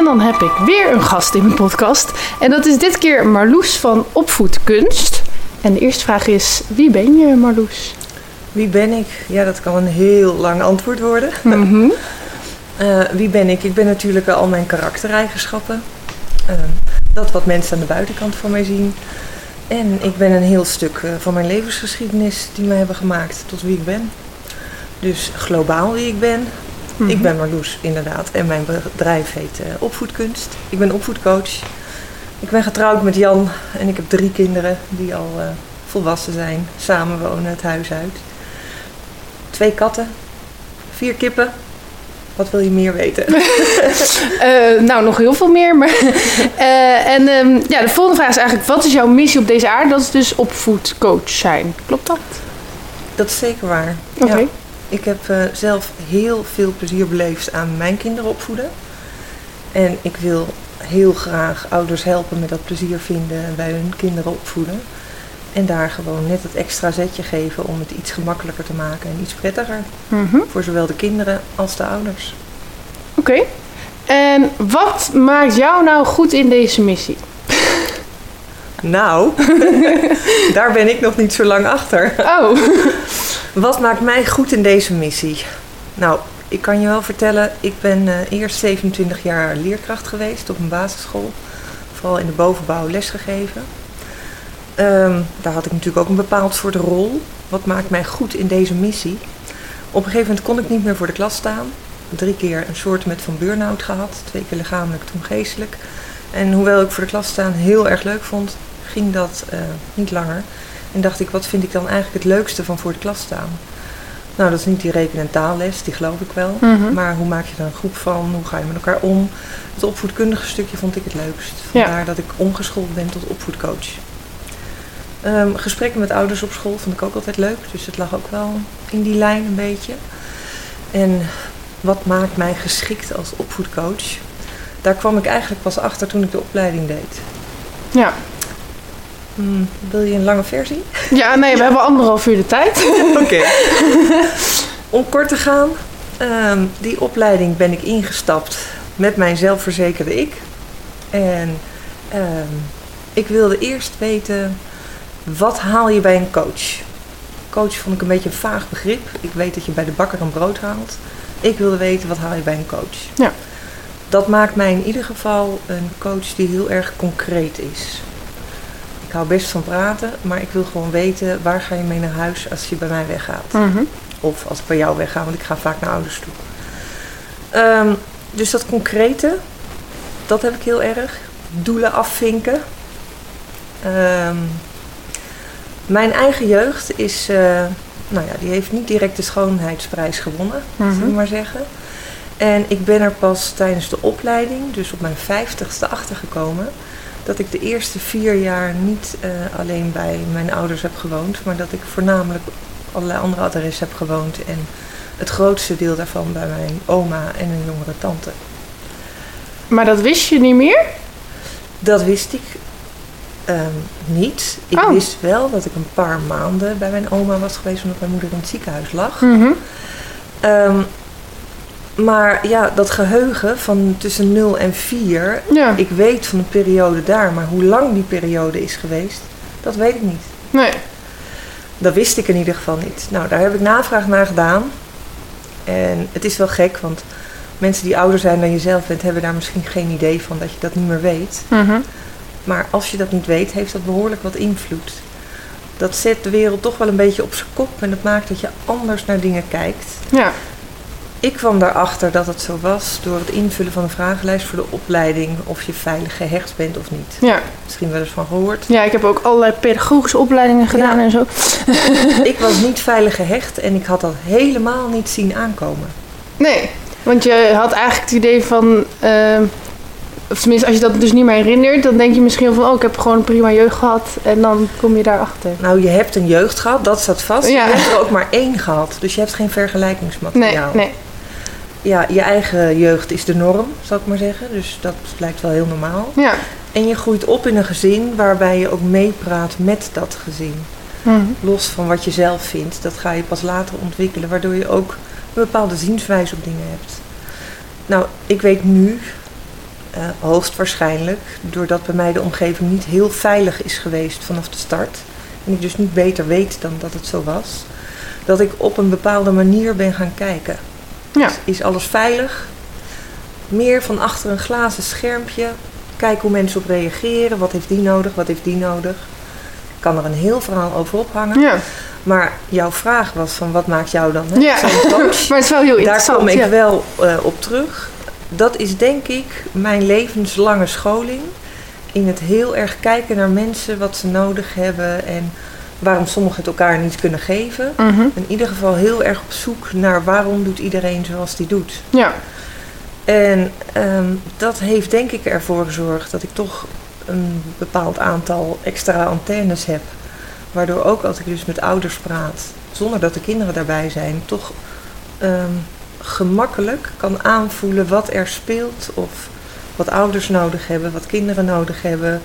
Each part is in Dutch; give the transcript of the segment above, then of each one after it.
En dan heb ik weer een gast in mijn podcast. En dat is dit keer Marloes van Opvoedkunst. En de eerste vraag is: wie ben je, Marloes? Wie ben ik? Ja, dat kan een heel lang antwoord worden. Mhm. Eh, wie ben ik? Ik ben natuurlijk al mijn karaktereigenschappen. Eh, dat wat mensen aan de buitenkant van mij zien. En ik ben een heel stuk eh, van mijn levensgeschiedenis die mij hebben gemaakt tot wie ik ben. Dus globaal wie ik ben. Mhm. Ik ben Marloes, inderdaad. En mijn bedrijf heet eh, Opvoedkunst. Ik ben opvoedcoach. Ik ben getrouwd met Jan en ik heb drie kinderen die al eh, volwassen zijn. Samen wonen het huis uit. Twee katten. Vier kippen. Wat wil je meer weten? Eh, nou, nog heel veel meer. Maar, en ehm, ja, de volgende vraag is eigenlijk: wat is jouw missie op deze aarde? Dat is dus opvoedcoach zijn. Klopt dat? Dat is zeker waar. Oké. Ja. Ik heb eh, zelf heel veel plezier beleefd aan mijn kinderen opvoeden. En ik wil heel graag ouders helpen met dat plezier vinden en bij hun kinderen opvoeden. En daar gewoon net het extra zetje geven om het iets gemakkelijker te maken en iets prettiger. Mhm. Voor zowel de kinderen als de ouders. Oké. En wat maakt jou nou goed in deze missie? Nou, daar ben ik nog niet zo lang achter. Oh. Wat maakt mij goed in deze missie? Nou, ik kan je wel vertellen, ik ben eh, eerst 27 jaar leerkracht geweest op een basisschool. Vooral in de bovenbouw lesgegeven. Ehm, daar had ik natuurlijk ook een bepaald soort rol. Wat maakt mij goed in deze missie? Op een gegeven moment kon ik niet meer voor de klas staan. Drie keer een soort met van burn-out gehad. Twee keer lichamelijk, toen geestelijk. En hoewel ik voor de klas staan heel erg leuk vond, ging dat eh, niet langer. En dacht ik, wat vind ik dan eigenlijk het leukste van voor de klas staan? Nou, dat is niet die reken- en taalles, die geloof ik wel. Mhm. Maar hoe maak je er een groep van? Hoe ga je met elkaar om? Het opvoedkundige stukje vond ik het leukst. Ja. Vandaar dat ik omgeschoold ben tot opvoedcoach. Ehm, gesprekken met ouders op school vond ik ook altijd leuk. Dus het lag ook wel in die lijn een beetje. En wat maakt mij geschikt als opvoedcoach? Daar kwam ik eigenlijk pas achter toen ik de opleiding deed. Ja. Hmm, wil je een lange versie? Ja, nee, we hebben anderhalf uur de tijd. Oké. Om kort te gaan, ehm, die opleiding ben ik ingestapt met mijn zelfverzekerde ik. En ehm, ik wilde eerst weten, wat haal je bij een coach? Coach vond ik een beetje een vaag begrip. Ik weet dat je bij de bakker een brood haalt. Ik wilde weten, wat haal je bij een coach? Ja. Dat maakt mij in ieder geval een coach die heel erg concreet is. Ik hou best van praten, maar ik wil gewoon weten waar ga je mee naar huis als je bij mij weggaat. Mhm. Of als ik bij jou wegga, want ik ga vaak naar ouders toe. Ehm, dus dat concrete, dat heb ik heel erg. Doelen afvinken. Ehm, mijn eigen jeugd is, eh, nou ja, die heeft niet direct de schoonheidsprijs gewonnen, zullen we maar zeggen. En ik ben er pas tijdens de opleiding, dus op mijn vijftigste, achtergekomen dat ik de eerste vier jaar niet eh, alleen bij mijn ouders heb gewoond, maar dat ik voornamelijk op allerlei andere adressen heb gewoond en het grootste deel daarvan bij mijn oma en een jongere tante. Maar dat wist je niet meer? Dat wist ik ehm, niet. Ik Oh. wist wel dat ik een paar maanden bij mijn oma was geweest omdat mijn moeder in het ziekenhuis lag. Ehm, maar ja, dat geheugen van tussen 0 en 4, Ja. ik weet van de periode daar, maar hoe lang die periode is geweest, dat weet ik niet. Nee. Dat wist ik in ieder geval niet. Nou, daar heb ik navraag naar gedaan. En het is wel gek, want mensen die ouder zijn dan jezelf bent, hebben daar misschien geen idee van dat je dat niet meer weet. Mhm. Maar als je dat niet weet, heeft dat behoorlijk wat invloed. Dat zet de wereld toch wel een beetje op zijn kop en dat maakt dat je anders naar dingen kijkt. Ja. Ik kwam daarachter dat het zo was door het invullen van een vragenlijst voor de opleiding of je veilig gehecht bent of niet. Ja. Misschien wel eens van gehoord. ja, ik heb ook allerlei pedagogische opleidingen gedaan Ja. en zo. ik was niet veilig gehecht en ik had dat helemaal niet zien aankomen. Nee, want je had eigenlijk het idee van... ehm, Of tenminste, als je dat dus niet meer herinnert, dan denk je misschien van... oh, ik heb gewoon een prima jeugd gehad. En dan kom je daarachter. Nou, je hebt een jeugd gehad, dat staat vast. Ja. Je hebt er ook maar één gehad. Dus je hebt geen Nee, vergelijkingsmateriaal. nee. Ja, je eigen jeugd is de norm, zal ik maar zeggen. Dus dat lijkt wel heel normaal. Ja. En je groeit op in een gezin waarbij je ook meepraat met dat gezin. Mhm. Los van wat je zelf vindt. Dat ga je pas later ontwikkelen, waardoor je ook een bepaalde zienswijze op dingen hebt. Nou, ik weet nu, eh, hoogstwaarschijnlijk, doordat bij mij de omgeving niet heel veilig is geweest vanaf de start. En ik dus niet beter weet dan dat het zo was. Dat ik op een bepaalde manier ben gaan kijken. Ja. Is alles veilig? Meer van achter een glazen schermpje. Kijken hoe mensen op reageren. Wat heeft die nodig? Wat heeft die nodig? Ik kan er een heel verhaal over ophangen. Ja. Maar jouw vraag was van wat maakt jou dan hè? Ja. Maar het is wel heel Daar interessant. kom ik ja. wel eh, op terug. Dat is denk ik mijn levenslange scholing. In het heel erg kijken naar mensen, wat ze nodig hebben en waarom sommigen het elkaar niet kunnen geven. Mhm. In ieder geval heel erg op zoek naar waarom doet iedereen zoals die doet. Ja. En ehm, dat heeft denk ik ervoor gezorgd dat ik toch een bepaald aantal extra antennes heb. Waardoor ook als ik dus met ouders praat, zonder dat de kinderen daarbij zijn, toch ehm, gemakkelijk kan aanvoelen wat er speelt. Of wat ouders nodig hebben, wat kinderen nodig hebben.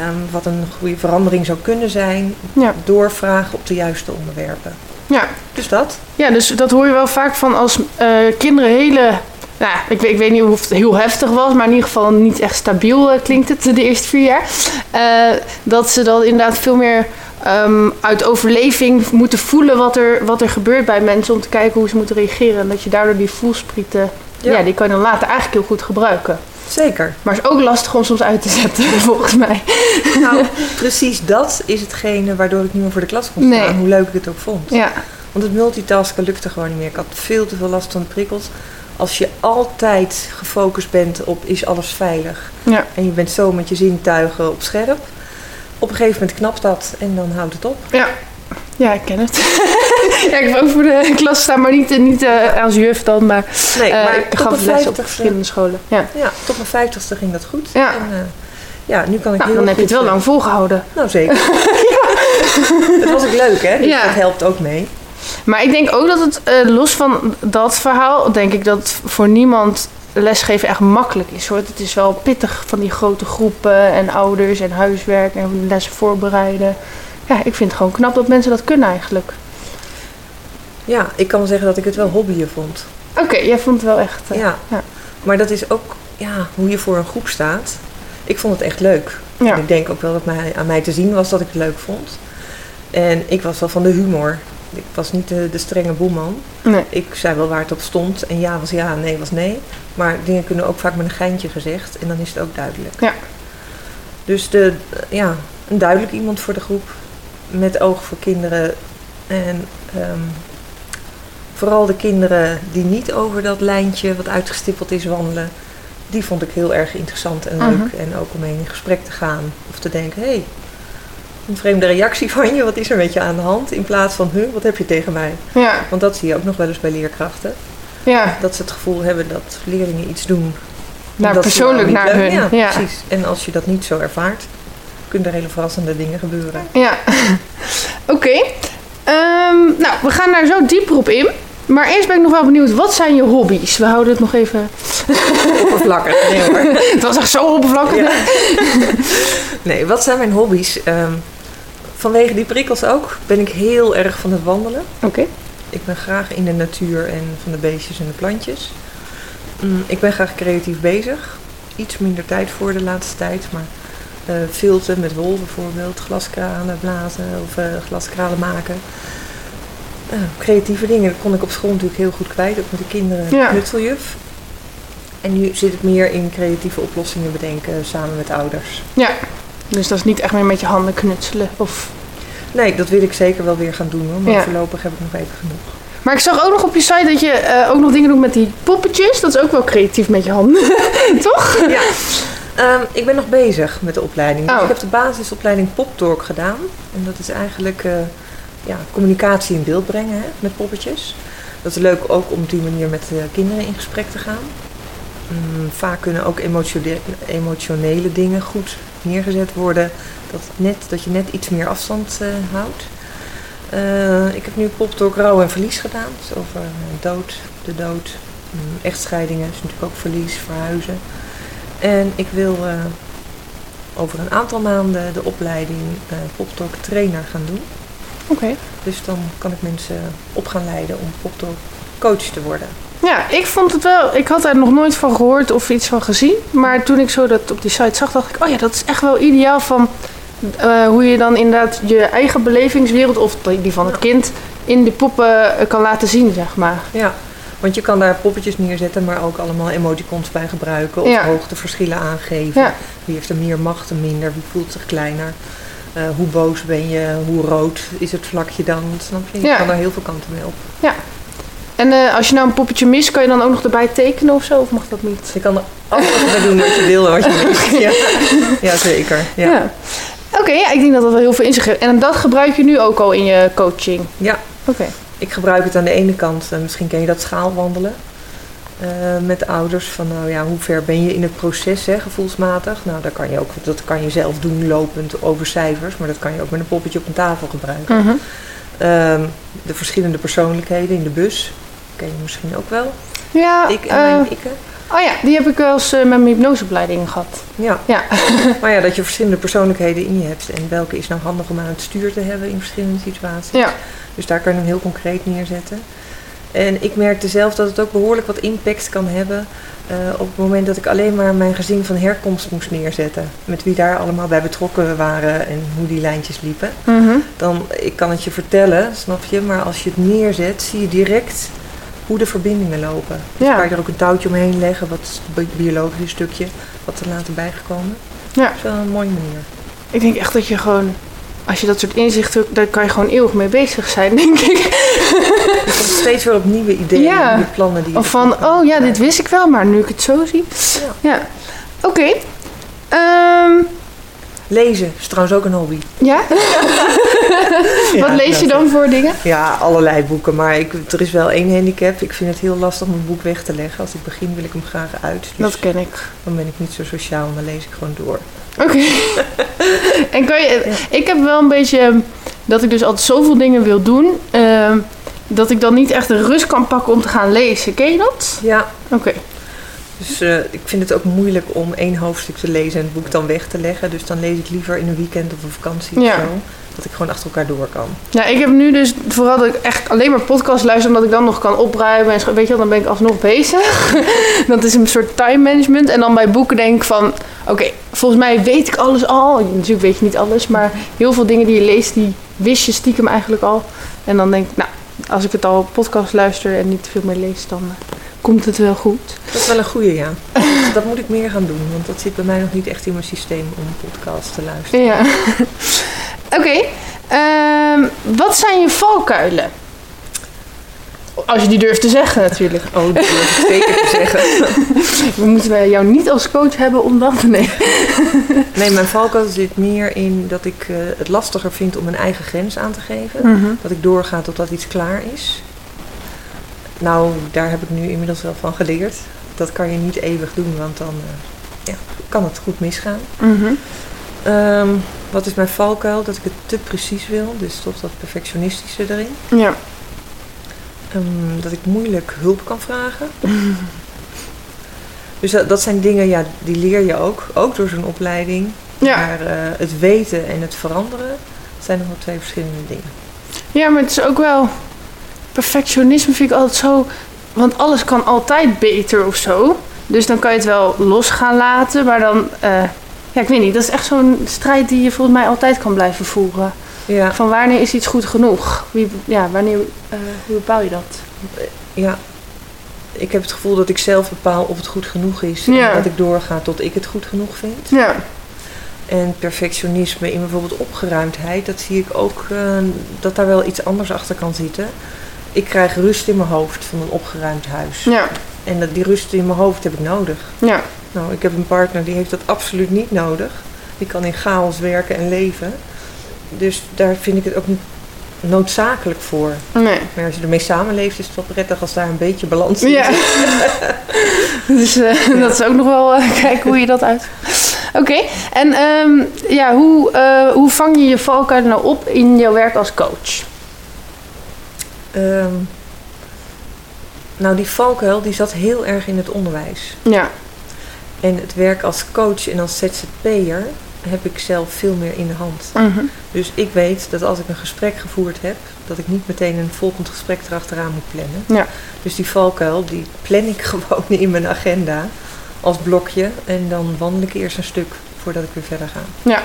Ehm, wat een goede verandering zou kunnen zijn. Ja. Doorvragen op de juiste onderwerpen. Ja. Dus dat. ja, dus dat hoor je wel vaak van als eh, kinderen hele... Nou, ik, weet- ik weet niet of het heel heftig was, maar in ieder geval niet echt stabiel eh, klinkt het de eerste vier jaar. Eh, dat ze dan inderdaad veel meer ehm, uit overleving moeten voelen wat er, wat er gebeurt bij mensen om te kijken hoe ze moeten reageren. En dat je daardoor die voelsprieten, ja. Ja. die kan je dan later eigenlijk heel goed gebruiken. Zeker. Maar het is ook lastig om soms uit te zetten, volgens mij. Nou, precies dat is hetgene waardoor ik niet meer voor de klas kon staan. Nee. Hoe leuk ik het ook vond. Ja, Want het multitasken lukte gewoon niet meer. Ik had veel te veel last van de prikkels. Als je altijd gefocust bent op is alles veilig. ja, En je bent zo met je zintuigen op scherp. Op een gegeven moment knapt dat en dan houdt het op. ja. Ja, ik ken het. ja, ik heb ook voor de klas staan, maar niet, niet eh, als juf dan, maar, Nee, eh, maar ik gaf les op verschillende scholen. Ja. Ja, tot mijn vijftigste ging dat goed. Ja. En, eh, ja, nu kan ik Nou, heel dan heb je het wel lang volgehouden. Nou, zeker. Het was ook leuk, hè? Dus Ja. dat helpt ook mee. Maar ik denk ook dat het, eh, los van dat verhaal, denk ik dat voor niemand lesgeven echt makkelijk is. Hoor. Het is wel pittig van die grote groepen en ouders en huiswerk en lessen voorbereiden. Ja, ik vind het gewoon knap dat mensen dat kunnen eigenlijk. Ja, ik kan wel zeggen dat ik het wel hobbyen vond. Oké, jij vond het wel echt... eh, Ja. ja. Maar dat is ook ja, hoe je voor een groep staat. Ik vond het echt leuk. ja. Ik denk ook wel dat mij, aan mij te zien was dat ik het leuk vond. En ik was wel van de humor. Ik was niet de, de strenge boeman. Nee. Ik zei wel waar het op stond. En ja was ja, nee was nee. Maar dingen kunnen ook vaak met een geintje gezegd. En dan is het ook duidelijk. Ja. Dus de, ja, een duidelijk iemand voor de groep. Met oog voor kinderen. En ehm, vooral de kinderen die niet over dat lijntje wat uitgestippeld is wandelen. Die vond ik heel erg interessant en leuk. Mhm. En ook om mee in gesprek te gaan. Of te denken, hé, hey, een vreemde reactie van je. Wat is er met je aan de hand? In plaats van, huh, wat heb je tegen mij? Ja, Want dat zie je ook nog wel eens bij leerkrachten. ja. Dat ze het gevoel hebben dat leerlingen iets doen. Ze persoonlijk nou naar hun. Ja, precies. En als je dat niet zo ervaart, kunnen er hele verrassende dingen gebeuren. Ja, oké. Ehm, nou, we gaan daar zo dieper op in. Maar eerst ben ik nog wel benieuwd, wat zijn je hobby's? We houden het nog even... Oppervlakkig. Nee hoor. Het was echt zo oppervlakkig. Ja. Nee, wat zijn mijn hobby's? Ehm, vanwege die prikkels ook ben ik heel erg van het wandelen. Oké. Ik ben graag in de natuur en van de beestjes en de plantjes. Mm, ik ben graag creatief bezig. Iets minder tijd voor de laatste tijd, maar filten met wol bijvoorbeeld, glaskranen blazen of eh, glaskralen maken. Eh, creatieve dingen, dat kon ik op school natuurlijk heel goed kwijt, ook met de kinderen Ja. knutseljuf. En nu zit het meer in creatieve oplossingen bedenken samen met ouders. Ja, dus dat is niet echt meer met je handen knutselen. Of... Nee, dat wil ik zeker wel weer gaan doen hoor, maar Ja. voorlopig heb ik nog even genoeg. Maar ik zag ook nog op je site dat je eh, ook nog dingen doet met die poppetjes. Dat is ook wel creatief met je handen. Toch? Ja. Ehm, ik ben nog bezig met de opleiding. Dus Oh. ik heb de basisopleiding Poptalk gedaan. En dat is eigenlijk eh, ja, communicatie in beeld brengen hè, met poppetjes. Dat is leuk ook om op die manier met eh, kinderen in gesprek te gaan. Mm, vaak kunnen ook emotione- emotionele dingen goed neergezet worden. Dat, net, dat je net iets meer afstand eh, houdt. Ik heb nu poptalk rouw en verlies gedaan. Dus over dood, de dood, mm, echtscheidingen is natuurlijk ook verlies, verhuizen. En ik wil eh, over een aantal maanden de opleiding eh poptalk trainer gaan doen. Oké. Dus dan kan ik mensen op gaan leiden om poptalk coach te worden. Ja, ik vond het wel. Ik had daar nog nooit van gehoord of iets van gezien. Maar toen ik zo dat op die site zag, dacht ik: oh ja, dat is echt wel ideaal van eh, hoe je dan inderdaad je eigen belevingswereld of die van het kind in de poppen kan laten zien, zeg maar. Ja, want je kan daar poppetjes neerzetten, maar ook allemaal emoticons bij gebruiken. Of Ja. hoogteverschillen aangeven. Ja. Wie heeft er meer macht en minder? Wie voelt zich kleiner? Eh, hoe boos ben je? Hoe rood is het vlakje dan? Snap je? Je Ja. kan er heel veel kanten mee op. En eh, als je nou een poppetje mist, kan je dan ook nog erbij tekenen of zo? Of mag dat niet? Je kan er alles mee doen wat je wil wat je mist. Ja, ja zeker. Ja. Ja. Oké, ja, ik denk dat dat wel heel veel in zich heeft. En dat gebruik je nu ook al in je coaching. Ja. Oké. Ik gebruik het aan de ene kant, en misschien ken je dat schaalwandelen. eh, met ouders van nou ja, hoe ver ben je in het proces, hè, gevoelsmatig. Nou, dat kan je ook, dat kan je zelf doen lopend over cijfers, maar dat kan je ook met een poppetje op een tafel gebruiken. Mhm. Ehm, de verschillende persoonlijkheden in de bus, ken je misschien ook wel. Ja, Ik en eh, mijn ikken. oh ja, die heb ik wel eens eh, met mijn hypnoseopleiding gehad. Ja. ja. maar ja, dat je verschillende persoonlijkheden in je hebt. En welke is nou handig om aan het stuur te hebben in verschillende situaties. Ja. Dus daar kan je hem heel concreet neerzetten. En ik merkte zelf dat het ook behoorlijk wat impact kan hebben eh, op het moment dat ik alleen maar mijn gezin van herkomst moest neerzetten. Met wie daar allemaal bij betrokken waren en hoe die lijntjes liepen. Mhm. Dan, ik kan het je vertellen, snap je, maar als je het neerzet, zie je direct hoe de verbindingen lopen. Dus Ja. kan je er ook een touwtje omheen leggen, wat bi- biologisch stukje, wat er later bijgekomen. Ja. Dat is wel een mooie manier. Ik denk echt dat je gewoon, als je dat soort inzichten hebt, daar kan je gewoon eeuwig mee bezig zijn, denk ik. Je komt steeds weer op nieuwe ideeën, Ja. nieuwe plannen die Of van, oh ja, dit wist ik wel, maar nu ik het zo zie. Ja. Ja. Oké. Ehm, Lezen is trouwens ook een hobby. ja? Wat lees je dan voor dingen? Ja, allerlei boeken. Maar ik, er is wel één handicap. Ik vind het heel lastig om een boek weg te leggen. Als ik begin wil ik hem graag uit. Dus Dat ken ik. dan ben ik niet zo sociaal dan lees ik gewoon door. Oké. en kan je, ik heb wel een beetje dat ik dus altijd zoveel dingen wil doen, ehm, dat ik dan niet echt de rust kan pakken om te gaan lezen. Ken je dat? Ja, Oké. dus eh, ik vind het ook moeilijk om één hoofdstuk te lezen en het boek dan weg te leggen. Dus dan lees ik liever in een weekend of een vakantie Ja. of zo. Dat ik gewoon achter elkaar door kan. Ja, ik heb nu dus vooral dat ik echt alleen maar podcast luister, omdat ik dan nog kan opruimen. En weet je wel, dan ben ik alsnog bezig. dat is een soort time management. En dan bij boeken denk ik van, oké, volgens mij weet ik alles al. Natuurlijk weet je niet alles, maar heel veel dingen die je leest, die wist je stiekem eigenlijk al. En dan denk ik, nou, als ik het al podcast luister en niet veel meer lees, dan eh, komt het wel goed. Dat is wel een goeie, ja. dat moet ik meer gaan doen. Want dat zit bij mij nog niet echt in mijn systeem om podcasts te luisteren. Ja. Oké, ehm, wat zijn je valkuilen? Als je die durft te zeggen natuurlijk. Oh, dat durf ik zeker te zeggen. We moeten jou niet als coach hebben om dat te nemen. Nee, mijn valkuil zit meer in dat ik eh, het lastiger vind om mijn eigen grens aan te geven. Mhm. Dat ik doorga totdat iets klaar is. Nou, daar heb ik nu inmiddels wel van geleerd. Dat kan je niet eeuwig doen, want dan eh, ja, kan het goed misgaan. Mhm. Ehm, wat is mijn valkuil? Dat ik het te precies wil, dus toch dat perfectionistische erin. Ja. Ehm, dat ik moeilijk hulp kan vragen. Dus dat, dat zijn dingen, ja, die leer je ook. Ook door zo'n opleiding. Ja. Maar eh, het weten en het veranderen zijn nog wel twee verschillende dingen. ja, maar het is ook wel... Perfectionisme vind ik altijd zo... Want alles kan altijd beter of zo. Dus dan kan je het wel los gaan laten. Maar dan... eh, ja, ik weet niet. Dat is echt zo'n strijd die je volgens mij altijd kan blijven voeren. Ja, Van wanneer is iets goed genoeg? Wie, ja, wanneer... eh, hoe bepaal je dat? ja. Ik heb het gevoel dat ik zelf bepaal of het goed genoeg is. Ja. En dat ik doorga tot ik het goed genoeg vind. Ja. En perfectionisme in bijvoorbeeld opgeruimdheid, dat zie ik ook eh, dat daar wel iets anders achter kan zitten. Ik krijg rust in mijn hoofd van een opgeruimd huis. Ja. En dat, die rust in mijn hoofd heb ik nodig. Ja. Nou, ik heb een partner die heeft dat absoluut niet nodig. Die kan in chaos werken en leven. Dus daar vind ik het ook niet noodzakelijk voor. Nee. Maar als je ermee samenleeft, is het wel prettig als daar een beetje balans in Ja. zit. dus eh, dat is ook nog wel eh, kijken hoe je dat uit. Oké, en ehm, ja, hoe, eh, hoe vang je je valkuilen nou op in jouw werk als coach? Ehm, nou, die valkuil die zat heel erg in het onderwijs. Ja, En het werk als coach en als ZZP'er heb ik zelf veel meer in de hand. mhm. Dus ik weet dat als ik een gesprek gevoerd heb, dat ik niet meteen een volgend gesprek erachteraan moet plannen. Ja. Dus die valkuil, die plan ik gewoon in mijn agenda als blokje. En dan wandel ik eerst een stuk voordat ik weer verder ga. ja,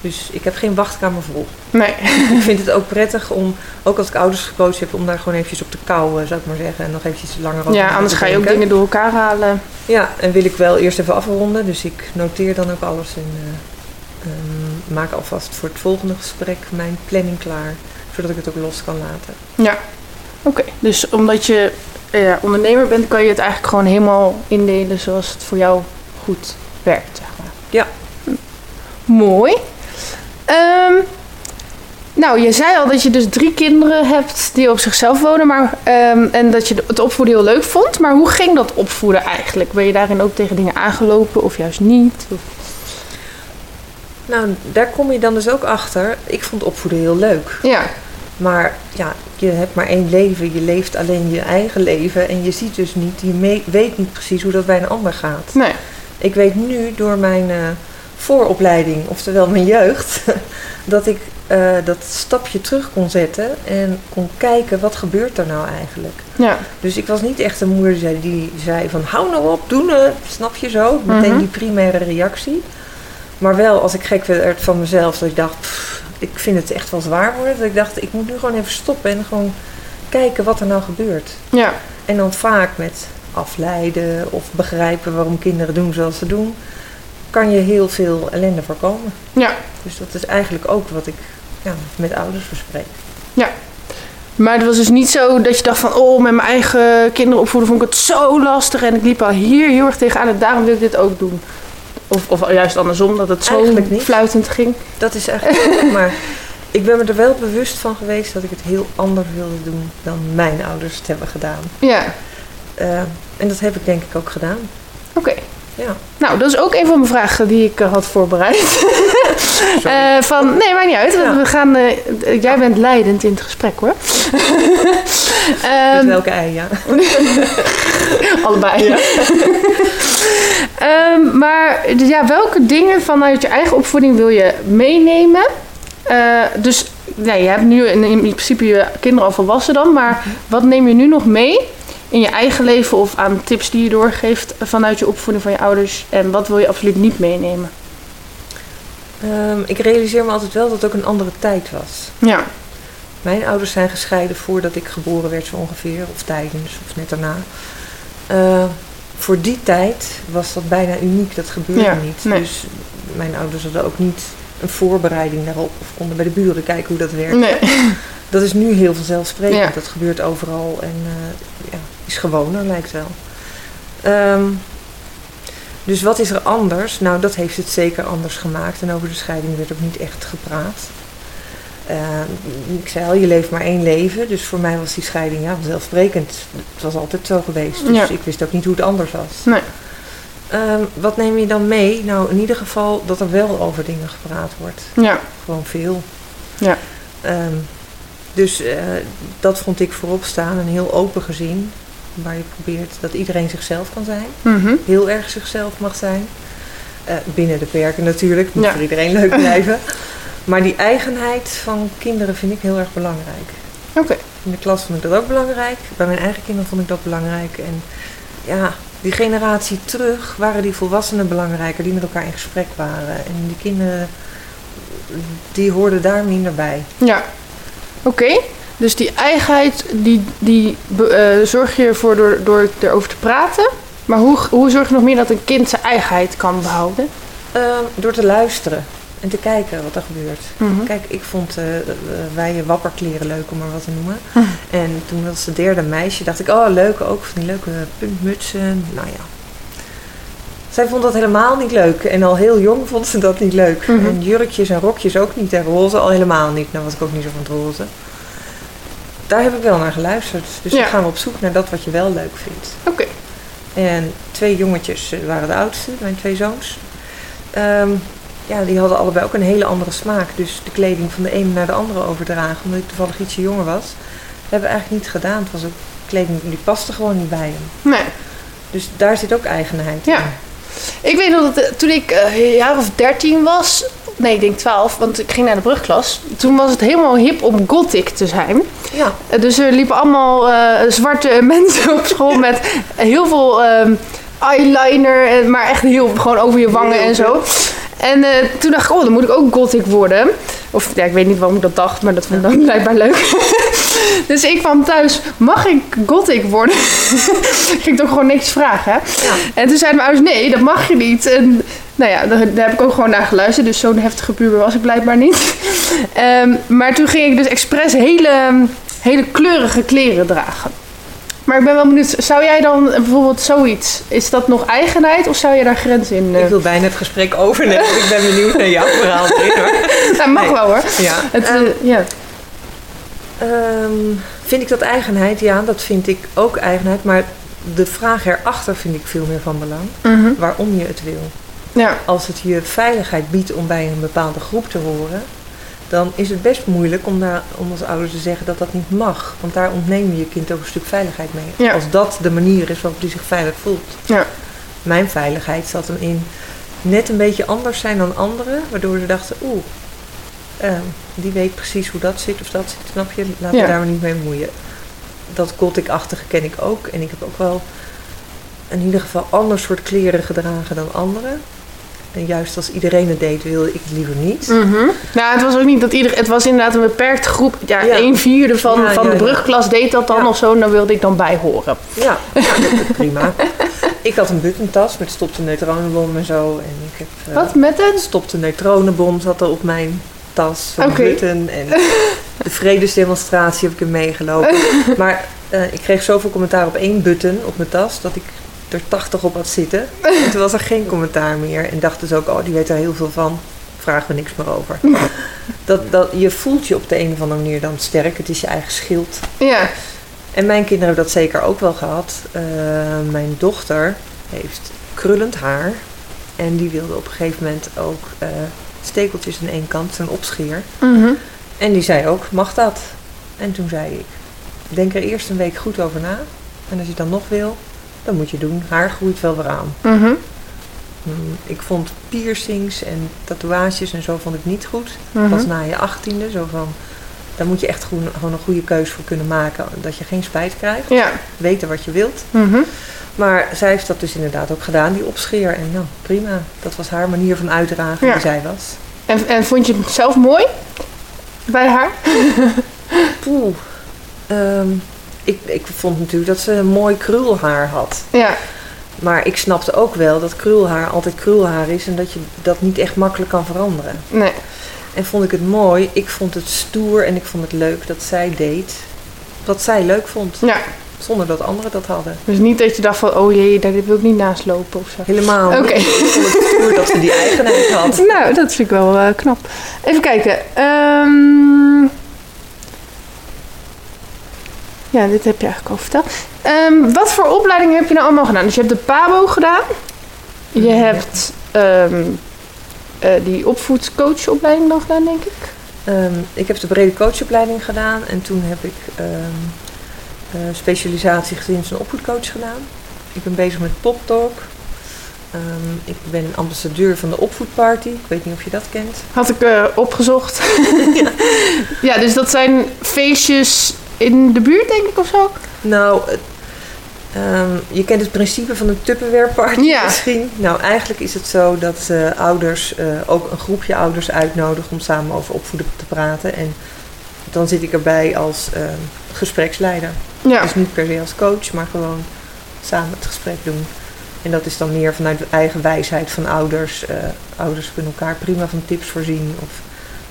Dus ik heb geen wachtkamer vol. nee. ik vind het ook prettig om, ook als ik ouders gecoacht heb, om daar gewoon eventjes op te kouwen, zou ik maar zeggen. En nog eventjes langer over Ja, anders ga je ook dingen door elkaar halen. Ja, en wil ik wel eerst even afronden. Dus ik noteer dan ook alles en eh, ehm, maak alvast voor het volgende gesprek mijn planning klaar. Zodat ik het ook los kan laten. Ja, oké. Dus omdat je eh, ondernemer bent, kan je het eigenlijk gewoon helemaal indelen zoals het voor jou goed werkt, zeg maar. Ja. Hm. Mooi. Ehm, nou, je zei al dat je dus drie kinderen hebt die op zichzelf wonen, maar, ehm, en dat je het opvoeden heel leuk vond. Maar hoe ging dat opvoeden eigenlijk? Ben je daarin ook tegen dingen aangelopen of juist niet? Of- Nou, daar kom je dan dus ook achter. Ik vond opvoeden heel leuk. Ja, Maar ja, je hebt maar één leven. Je leeft alleen je eigen leven. En je ziet dus niet, je weet niet precies hoe dat bij een ander gaat. nee. Ik weet nu door mijn eh, vooropleiding, oftewel mijn jeugd, dat ik eh, dat stapje terug kon zetten en kon kijken wat gebeurt er nou eigenlijk. Ja, Dus ik was niet echt een moeder die zei, die zei van hou nou op, doe nou, snap je zo? Meteen Mhm. die primaire reactie. Maar wel als ik gek werd van mezelf, dat ik dacht, pff, ik vind het echt wel zwaar worden. Dat ik dacht, ik moet nu gewoon even stoppen en gewoon kijken wat er nou gebeurt. ja, En dan vaak met afleiden of begrijpen waarom kinderen doen zoals ze doen, kan je heel veel ellende voorkomen. ja. Dus dat is eigenlijk ook wat ik ja, met ouders bespreek. Maar het was dus niet zo dat je dacht van... oh, met mijn eigen kinderen opvoeden vond ik het zo lastig... en ik liep al hier heel erg tegenaan en daarom wil ik dit ook doen. Of, of juist andersom, dat het zo fluitend ging. Dat is eigenlijk maar ik ben me er wel bewust van geweest dat ik het heel anders wilde doen dan mijn ouders het hebben gedaan. Ja, Eh, en dat heb ik denk ik ook gedaan. oké. Ja. Nou, dat is ook een van mijn vragen die ik eh, had voorbereid. Eh, van, nee, maakt niet uit. Ja. We gaan, eh, jij bent leidend in het gesprek hoor. Met Ehm, welke ei, ja. Allebei. Ehm, maar ja, welke dingen vanuit je eigen opvoeding wil je meenemen? Dus nee, je hebt nu in, in principe je kinderen al volwassen dan, maar wat neem je nu nog mee in je eigen leven of aan tips die je doorgeeft vanuit je opvoeding van je ouders? En wat wil je absoluut niet meenemen? Ehm, ik realiseer me altijd wel dat het ook een andere tijd was. Ja, Mijn ouders zijn gescheiden voordat ik geboren werd zo ongeveer, of tijdens, of net daarna. Eh, voor die tijd was dat bijna uniek, dat gebeurde Ja, niet. nee. Dus mijn ouders hadden ook niet een voorbereiding daarop, of konden bij de buren kijken hoe dat werkt. nee. Dat is nu heel vanzelfsprekend, Ja. dat gebeurt overal en eh, ja, is gewoner lijkt wel. Ehm, dus wat is er anders? Nou, dat heeft het zeker anders gemaakt en over de scheiding werd ook niet echt gepraat. Ehm, ik zei al, je leeft maar één leven, dus voor mij was die scheiding ja, vanzelfsprekend. Het was altijd zo geweest, dus Ja. ik wist ook niet hoe het anders was. Nee. Ehm, wat neem je dan mee? Nou, in ieder geval dat er wel over dingen gepraat wordt. Ja, Gewoon veel. Ja. Dus eh, dat vond ik voorop staan, een heel open gezin. Waar je probeert dat iedereen zichzelf kan zijn. mhm. Heel erg zichzelf mag zijn. Eh, binnen de perken natuurlijk, moet Ja. voor iedereen leuk blijven. maar die eigenheid van kinderen vind ik heel erg belangrijk. oké. In de klas vond ik dat ook belangrijk. Bij mijn eigen kinderen vond ik dat belangrijk. En ja, die generatie terug waren die volwassenen belangrijker, die met elkaar in gesprek waren. En die kinderen, die hoorden daar minder bij. Ja, oké. Dus die eigenheid, die, die eh, zorg je ervoor door, door erover te praten. Maar hoe, hoe zorg je nog meer dat een kind zijn eigenheid kan behouden? Ehm, door te luisteren en te kijken wat er gebeurt. Mhm. Kijk, ik vond eh, wij wapperkleren leuk om maar wat te noemen. Hm. En toen was de derde meisje, dacht ik, oh leuk, ook van die leuke puntmutsen. Nou ja. Zij vond dat helemaal niet leuk. En al heel jong vond ze dat niet leuk. Mhm. En jurkjes en rokjes ook niet. En roze al helemaal niet. Nou was ik ook niet zo van het roze. daar heb ik wel naar geluisterd. Dus Ja. dan gaan we op zoek naar dat wat je wel leuk vindt. Oké. En twee jongetjes eh, waren de oudste, mijn twee zoons. Ehm, ja, die hadden allebei ook een hele andere smaak. Dus de kleding van de ene naar de andere overdragen, omdat ik toevallig ietsje jonger was, hebben we eigenlijk niet gedaan. Het was ook kleding die paste gewoon niet bij hem. Nee. Dus daar zit ook eigenheid Ja. in. Ik weet nog dat eh, toen ik eh, een jaar of 13 was, nee, ik denk 12, want ik ging naar de brugklas. Toen was het helemaal hip om gothic te zijn. Ja, Eh, Dus er liepen allemaal zwarte mensen op school met heel veel ehm, eyeliner, maar echt heel gewoon over je wangen en zo. En eh, toen dacht ik, oh, dan moet ik ook gothic worden. Of ja, ik weet niet waarom ik dat dacht, maar dat vond ik dan blijkbaar leuk. dus ik kwam thuis, mag ik gothic worden? Ging ik toch gewoon niks vragen. Hè? ja. En toen zeiden mijn ouders, nee, dat mag je niet. En nou ja, daar, heb ik ook gewoon naar geluisterd. Dus zo'n heftige puber was ik blijkbaar niet. Ehm, maar toen ging ik dus expres hele, hele kleurige kleren dragen. Maar ik ben wel benieuwd, zou jij dan bijvoorbeeld zoiets, is dat nog eigenheid of zou je daar grenzen in? eh? Ik wil bijna het gesprek overnemen. ik ben benieuwd naar jouw verhaal. Dat mag Nee. wel hoor. Ja. Het, Ehm, eh, ja. Ehm, vind ik dat eigenheid? Ja, dat vind ik ook eigenheid. Maar de vraag erachter vind ik veel meer van belang. Mhm. Waarom je het wil. ja, Als het je veiligheid biedt om bij een bepaalde groep te horen, dan is het best moeilijk om, daar, om als ouder te zeggen dat dat niet mag. Want daar ontneem je je kind ook een stuk veiligheid mee. Ja. Als dat de manier is waarop hij zich veilig voelt. ja, Mijn veiligheid zat hem in net een beetje anders zijn dan anderen, waardoor ze dachten, oeh, ehm, die weet precies hoe dat zit of dat zit, snap je? Laten Ja. we daar maar niet mee bemoeien. Dat gothic-achtige ken ik ook. En ik heb ook wel in ieder geval ander soort kleren gedragen dan anderen. En juist als iedereen het deed, wilde ik het liever niet. Nou, het was ook niet dat iedereen. Het was inderdaad een beperkte groep. Ja, Ja. een vierde van, Ja, van ja, de brugklas deed dat dan of zo. En daar wilde ik dan bij horen. Ja, prima. Ik had een buttontas met stopte neutronenbom en zo. En ik heb, eh, Wat met een? stopte neutronenbom zat er op mijn tas, Oké. button. En de vredesdemonstratie heb ik in meegelopen. Maar eh, ik kreeg zoveel commentaar op één button op mijn tas dat ik er 80 op had zitten. En toen was er geen commentaar meer. En dachten ze ook, oh, die weet er heel veel van. Vragen we niks meer over. Dat, dat, je voelt je op de een of andere manier dan sterk. Het is je eigen schild. Ja. En mijn kinderen hebben dat zeker ook wel gehad. Eh, mijn dochter heeft krullend haar. En die wilde op een gegeven moment ook eh, stekeltjes aan één kant, zo'n opscheer. Mhm. En die zei ook, mag dat? En toen zei ik, denk er eerst een week goed over na. En als je dan nog wil, moet je doen. Haar groeit wel weer aan. Mhm. Hmm, ik vond piercings en tatoeages en zo vond ik niet goed. Mhm. Pas na je achttiende, zo van... Daar moet je echt gewoon, gewoon een goede keuze voor kunnen maken. Dat je geen spijt krijgt. Ja. Weten wat je wilt. Mhm. Maar zij heeft dat dus inderdaad ook gedaan, die opscheer. En nou, prima. Dat was haar manier van uitdragen Ja. die zij was. En, en vond je het zelf mooi? Bij haar? Poeh. Ehm, ik, ik vond natuurlijk dat ze een mooi krulhaar had. Ja. Maar ik snapte ook wel dat krulhaar altijd krulhaar is en dat je dat niet echt makkelijk kan veranderen. Nee. En vond ik het mooi. Ik vond het stoer en ik vond het leuk dat zij deed wat zij leuk vond. Ja. Zonder dat anderen dat hadden. Dus niet dat je dacht van, oh jee, daar wil ik niet naast lopen of zo. Helemaal Oké. Ik vond het stoer dat ze die eigenheid had. Nou, dat vind ik wel eh, knap. Even kijken. Ehm, Ja, dit heb je eigenlijk al verteld. Ehm, wat voor opleidingen heb je nou allemaal gedaan? Dus je hebt de PABO gedaan. Je hebt ehm, eh, die opvoedcoachopleiding dan gedaan, denk ik. Ehm, ik heb de brede coachopleiding gedaan en toen heb ik eh, specialisatie gezins- en opvoedcoach gedaan. Ik ben bezig met poptalk. Ehm, ik ben een ambassadeur van de opvoedparty. Ik weet niet of je dat kent. Had ik eh, opgezocht. ja, dus dat zijn feestjes in de buurt, denk ik, of zo? Nou, ehm, je kent het principe van een Tupperware party Ja. misschien. Nou, eigenlijk is het zo dat eh, ouders eh, ook een groepje ouders uitnodigen om samen over opvoeden te praten. En dan zit ik erbij als ehm, gespreksleider. Ja. Dus niet per se als coach, maar gewoon samen het gesprek doen. En dat is dan meer vanuit de eigen wijsheid van ouders. Eh, ouders kunnen elkaar prima van tips voorzien of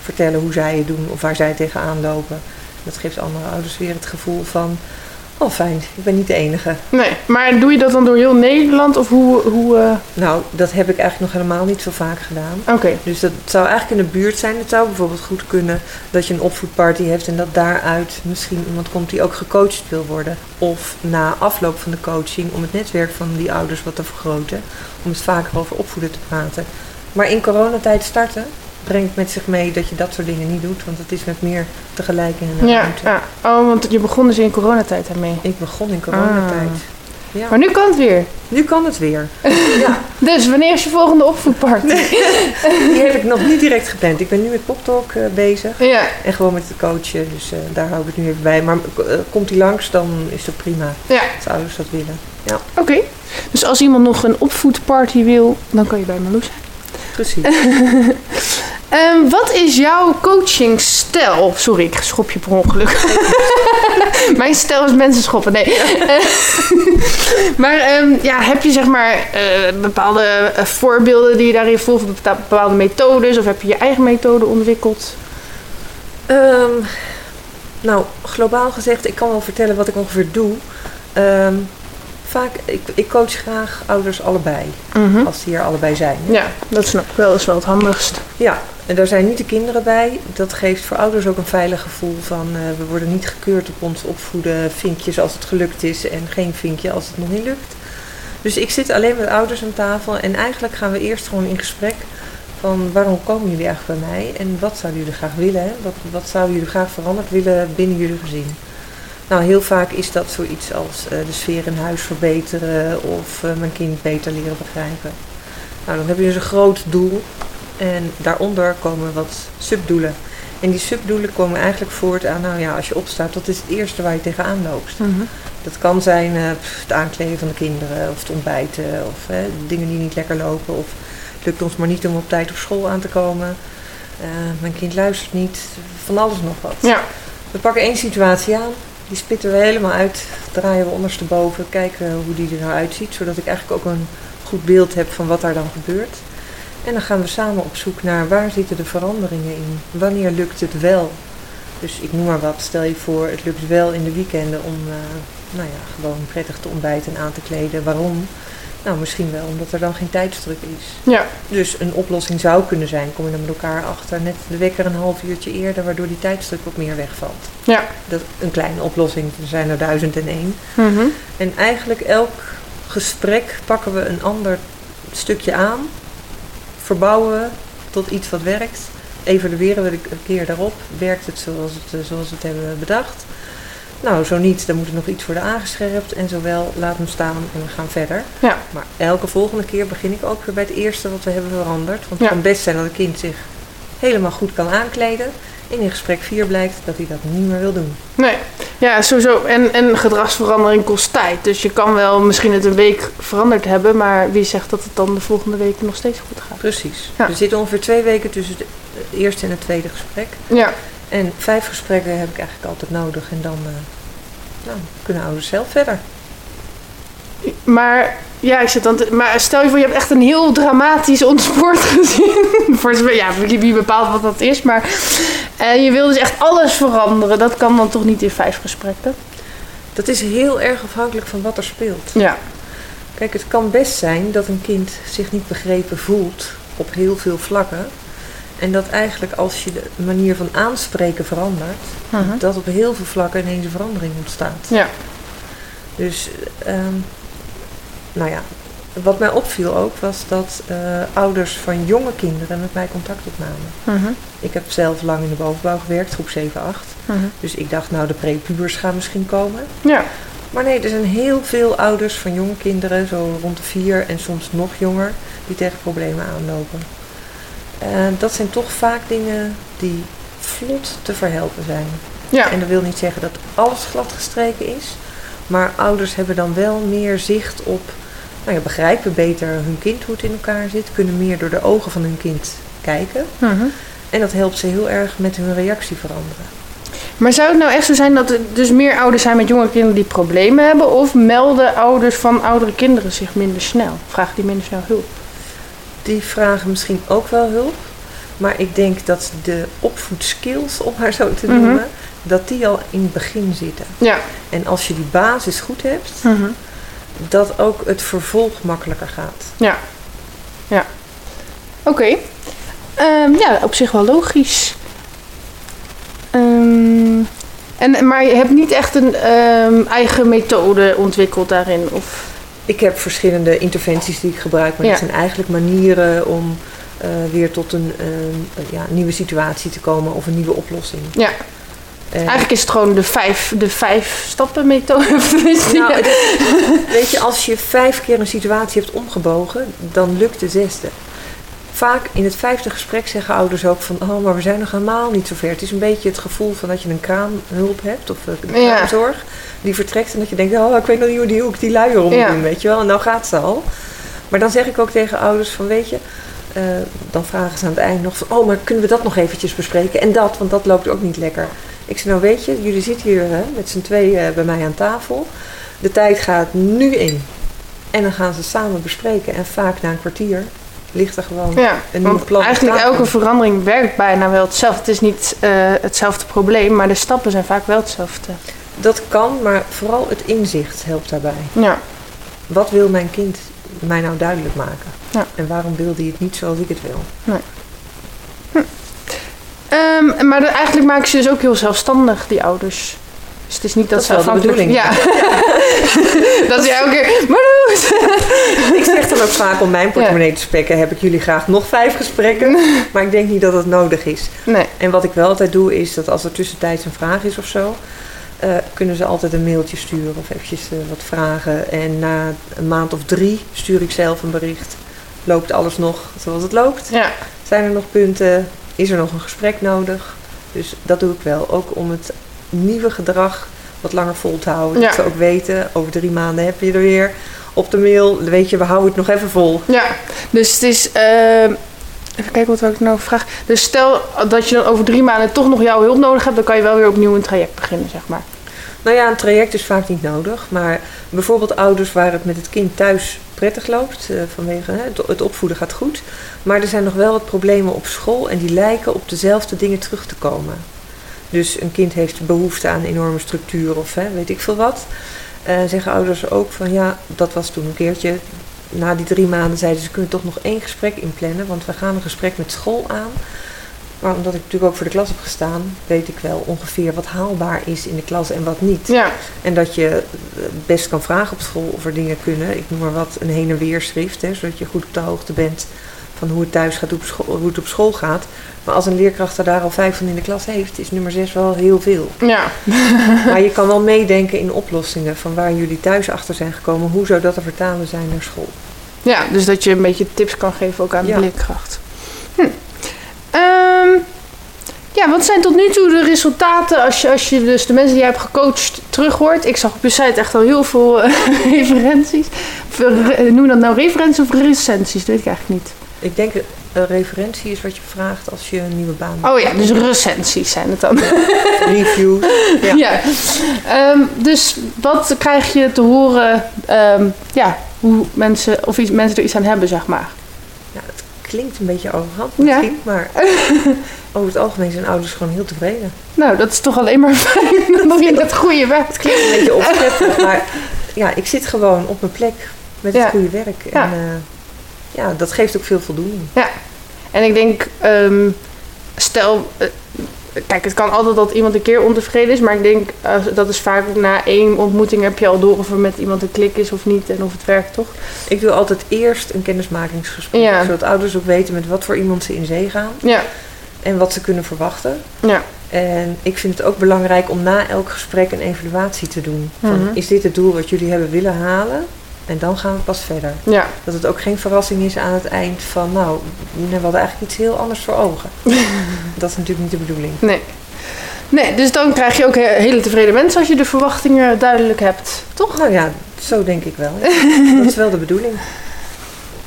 vertellen hoe zij het doen of waar zij tegenaan lopen. Dat geeft andere ouders weer het gevoel van, Oh, fijn. Ik ben niet de enige. Nee, maar doe je dat dan door heel Nederland of hoe... hoe eh, Nou, dat heb ik eigenlijk nog helemaal niet zo vaak gedaan. Oké, Dus dat zou eigenlijk in de buurt zijn. Het zou bijvoorbeeld goed kunnen dat je een opvoedparty heeft en dat daaruit misschien iemand komt die ook gecoacht wil worden. Of na afloop van de coaching om het netwerk van die ouders wat te vergroten. Om het vaker over opvoeden te praten. Maar in coronatijd starten brengt met zich mee dat je dat soort dingen niet doet. Want het is met meer tegelijk in een ja, ruimte. ja. Oh, want je begon dus in coronatijd daarmee. Ik begon in coronatijd. Ah. Ja. Maar nu kan het weer. Nu kan het weer. ja, Dus wanneer is je volgende opvoedparty? die heb ik nog niet direct gepland. Ik ben nu met PopTalk eh, bezig. Ja, En gewoon met het coachen, dus eh, daar hou ik het nu even bij. Maar eh, komt hij langs, dan is dat prima. ja. Als ouders dat willen. Oké. Dus als iemand nog een opvoedparty wil, dan kan je bij Marloes zijn. Precies. Ehm, wat is jouw coachingstijl? Sorry, ik schop je per ongeluk. Mijn stijl is mensen schoppen. Nee. Maar ehm, ja, heb je zeg maar eh, bepaalde eh, voorbeelden die je daarin? Of bepa- bepaalde methodes? Of heb je je eigen methode ontwikkeld? Ehm, nou, globaal gezegd, ik kan wel vertellen wat ik ongeveer doe. Vaak, ik, ik coach graag ouders allebei, Mhm. als die er allebei zijn. Ja, dat snap ik wel. Dat is wel het handigst. Ja, en daar zijn niet de kinderen bij. Dat geeft voor ouders ook een veilig gevoel van eh, we worden niet gekeurd op ons opvoeden. Vinkjes als het gelukt is en geen vinkje als het nog niet lukt. Dus ik zit alleen met ouders aan tafel en eigenlijk gaan we eerst gewoon in gesprek van waarom komen jullie eigenlijk bij mij en wat zouden jullie graag willen? Hè? Wat, wat zouden jullie graag veranderd willen binnen jullie gezin? Nou, heel vaak is dat zoiets als eh, de sfeer in huis verbeteren of eh, mijn kind beter leren begrijpen. Nou, dan heb je dus een groot doel en daaronder komen wat subdoelen. En die subdoelen komen eigenlijk voort aan, nou ja, als je opstaat, dat is het eerste waar je tegenaan loopt. Dat kan zijn eh, het aankleden van de kinderen, of het ontbijten, of dingen die niet lekker lopen, of het lukt ons maar niet om op tijd op school aan te komen. Mijn kind luistert niet, van alles nog wat. Ja. We pakken één situatie aan, die spitten we helemaal uit, draaien we ondersteboven, kijken hoe die er nou uitziet, zodat ik eigenlijk ook een goed beeld heb van wat daar dan gebeurt. En dan gaan we samen op zoek naar waar zitten de veranderingen in, wanneer lukt het wel. Dus ik noem maar wat, stel je voor, het lukt wel in de weekenden om eh, nou ja, gewoon prettig te ontbijten en aan te kleden. Waarom? Nou, misschien wel omdat er dan geen tijdsdruk is. Ja. Dus een oplossing zou kunnen zijn, kom je dan met elkaar achter, net de wekker een half uurtje eerder, waardoor die tijdsdruk wat meer wegvalt. Ja. Dat een kleine oplossing, er zijn er duizend en één. Mhm. En eigenlijk elk gesprek pakken we een ander stukje aan, verbouwen we tot iets wat werkt, evalueren we een keer daarop, werkt het zoals, het, eh, zoals we het hebben bedacht. Nou, zo niet, dan moet er nog iets worden aangescherpt en zowel laat hem staan en we gaan verder. Ja. Maar elke volgende keer begin ik ook weer bij het eerste wat we hebben veranderd. Want het Ja. kan best zijn dat een kind zich helemaal goed kan aankleden en in gesprek 4 blijkt dat hij dat niet meer wil doen. Nee, ja, sowieso. En, en gedragsverandering kost tijd. Dus je kan wel misschien het een week veranderd hebben, maar wie zegt dat het dan de volgende week nog steeds goed gaat? Precies. Ja. Er zitten ongeveer twee weken tussen het eerste en het tweede gesprek. Ja, En vijf gesprekken heb ik eigenlijk altijd nodig. En dan eh, nou, kunnen ouders zelf verder. maar ja, ik zit dan. te- maar stel je voor, je hebt echt een heel dramatisch ontspoord gezin. voor ja, wie bepaalt wat dat is, maar eh, je wil dus echt alles veranderen. Dat kan dan toch niet in vijf gesprekken? Dat is heel erg afhankelijk van wat er speelt. Ja, Kijk, het kan best zijn dat een kind zich niet begrepen voelt op heel veel vlakken. En dat eigenlijk als je de manier van aanspreken verandert, Mhm. dat op heel veel vlakken ineens een verandering ontstaat. ja, Dus, ehm, nou ja, wat mij opviel ook was dat eh, ouders van jonge kinderen met mij contact opnamen. Mhm. Ik heb zelf lang in de bovenbouw gewerkt, groep 7, 8. Mhm. Dus ik dacht, nou, de prepubers gaan misschien komen. ja, Maar nee, er zijn heel veel ouders van jonge kinderen, zo rond de vier en soms nog jonger, die tegen problemen aanlopen. En dat zijn toch vaak dingen die vlot te verhelpen zijn. ja, En dat wil niet zeggen dat alles gladgestreken is. Maar ouders hebben dan wel meer zicht op, nou ja, begrijpen beter hun kind hoe het in elkaar zit. Kunnen meer door de ogen van hun kind kijken. Mhm. En dat helpt ze heel erg met hun reactie veranderen. Maar zou het nou echt zo zijn dat er dus meer ouders zijn met jonge kinderen die problemen hebben? Of melden ouders van oudere kinderen zich minder snel? Vragen die minder snel hulp? Die vragen misschien ook wel hulp. Maar ik denk dat de opvoedskills, om maar zo te Mhm. noemen, dat die al in het begin zitten. Ja. En als je die basis goed hebt, Mhm. dat ook het vervolg makkelijker gaat. Ja. Ja. Oké. Ehm, ja, op zich wel logisch. Ehm, en, maar je hebt niet echt een ehm, eigen methode ontwikkeld daarin? Of... Ik heb verschillende interventies die ik gebruik, maar Ja. dat zijn eigenlijk manieren om eh, weer tot een ehm, ja, nieuwe situatie te komen of een nieuwe oplossing. Ja. En- Eigenlijk is het gewoon de vijf, de vijf stappen methode. Tenminste, Nou, het weet je, als je vijf keer een situatie hebt omgebogen, dan lukt de zesde. Vaak in het vijfde gesprek zeggen ouders ook van, oh, maar we zijn nog helemaal niet zover. Het is een beetje het gevoel van dat je een kraamhulp hebt of eh, een Ja. kraamzorg die vertrekt en dat je denkt, oh, ik weet nog niet hoe, die, hoe ik die luier om moet Ja. doen, weet je wel. En nou gaat ze al. Maar dan zeg ik ook tegen ouders van, weet je, eh, dan vragen ze aan het eind nog van, oh, maar kunnen we dat nog eventjes bespreken? En dat, want dat loopt ook niet lekker. Ik zeg, nou weet je, jullie zitten hier hè, met z'n tweeën bij mij aan tafel. De tijd gaat nu in. En dan gaan ze samen bespreken. En vaak na een kwartier ligt er gewoon Ja, een plan. op eigenlijk elke verandering werkt bijna wel hetzelfde. Het is niet eh, hetzelfde probleem, maar de stappen zijn vaak wel hetzelfde. Dat kan, maar vooral het inzicht helpt daarbij. Ja, Wat wil mijn kind mij nou duidelijk maken? Ja. En waarom wil hij het niet zoals ik het wil? Ehm, maar eigenlijk maken ze dus ook heel zelfstandig, die ouders. Dus het is niet dat, Dat is ze wel de afhankelijk... Ja. dat is elke keer... Ik zeg dan ook vaak om mijn portemonnee te spekken, heb ik jullie graag nog vijf gesprekken. Maar ik denk niet dat het nodig is. Nee. En wat ik wel altijd doe, is dat als er tussentijds een vraag is of zo, eh, kunnen ze altijd een mailtje sturen of eventjes eh, wat vragen. En na een maand of drie stuur ik zelf een bericht. Loopt alles nog zoals het loopt? Ja, Zijn er nog punten? Is er nog een gesprek nodig? Dus dat doe ik wel. Ook om het nieuwe gedrag wat langer vol te houden. Ja. Dat ze ook weten, over drie maanden heb je er weer op de mail. Weet je, we houden het nog even vol. ja. Dus het is... ehm, even kijken wat ik nou vraag. Dus stel dat je dan over drie maanden toch nog jouw hulp nodig hebt... dan kan je wel weer opnieuw een traject beginnen, zeg maar. Nou ja, een traject is vaak niet nodig. Maar bijvoorbeeld ouders waar het met het kind thuis prettig loopt. eh, vanwege hè, het opvoeden gaat goed. Maar er zijn nog wel wat problemen op school. En die lijken op dezelfde dingen terug te komen. Dus een kind heeft behoefte aan enorme structuur of hè, weet ik veel wat. Eh, zeggen ouders ook van ja, dat was toen een keertje. Na die drie maanden zeiden ze kunnen toch nog één gesprek inplannen. Want we gaan een gesprek met school aan. Maar omdat ik natuurlijk ook voor de klas heb gestaan, weet ik wel ongeveer wat haalbaar is in de klas en wat niet. Ja, En dat je eh, best kan vragen op school of er dingen kunnen. Ik noem maar wat, een heen en weer schrift. Hè, zodat je goed op de hoogte bent van hoe het thuis gaat, hoe, op school, hoe het op school gaat. Maar als een leerkracht er daar al vijf van in de klas heeft, is nummer zes wel heel veel. ja. maar je kan wel meedenken in oplossingen van waar jullie thuis achter zijn gekomen. Hoe zou dat te vertalen zijn naar school? Ja, dus dat je een beetje tips kan geven ook aan de Ja. leerkracht. Hm. Ehm, ja, wat zijn tot nu toe de resultaten als je, als je dus de mensen die je hebt gecoacht terug hoort? Ik zag op je site echt al heel veel eh, referenties. Noem dat nou referenties of recensies? Dat weet ik eigenlijk niet. Ik denk een referentie is wat je vraagt als je een nieuwe baan hebt. Oh ja, dus recensies zijn het dan. Reviews. Ja. Ja. Ehm, dus wat krijg je te horen, ehm, ja, hoe mensen, of iets, mensen er iets aan hebben, zeg maar? Ja, het klinkt een beetje arrogant Ja. misschien, maar over het algemeen zijn ouders gewoon heel tevreden. Nou, dat is toch alleen maar fijn dat je het goede werk. Het klinkt een beetje opschepperig, maar ja, ik zit gewoon op mijn plek met het Ja. goede werk. Ja. En eh, ja, dat geeft ook veel voldoening. En ik denk, ehm, stel, eh, kijk, het kan altijd dat iemand een keer ontevreden is, maar ik denk eh, dat is vaak na één ontmoeting heb je al door of er met iemand een klik is of niet en of het werkt, toch? Ik doe altijd eerst een kennismakingsgesprek, Ja. zodat ouders ook weten met wat voor iemand ze in zee gaan Ja, en wat ze kunnen verwachten. ja, En ik vind het ook belangrijk om na elk gesprek een evaluatie te doen. Van, Mhm. Is dit het doel wat jullie hebben willen halen? En dan gaan we pas verder. ja. Dat het ook geen verrassing is aan het eind van, nou, we hadden eigenlijk iets heel anders voor ogen. dat is natuurlijk niet de bedoeling. Nee. Nee, dus dan krijg je ook he- hele tevreden mensen als je de verwachtingen duidelijk hebt, toch? Nou ja, zo denk ik wel. dat is wel de bedoeling.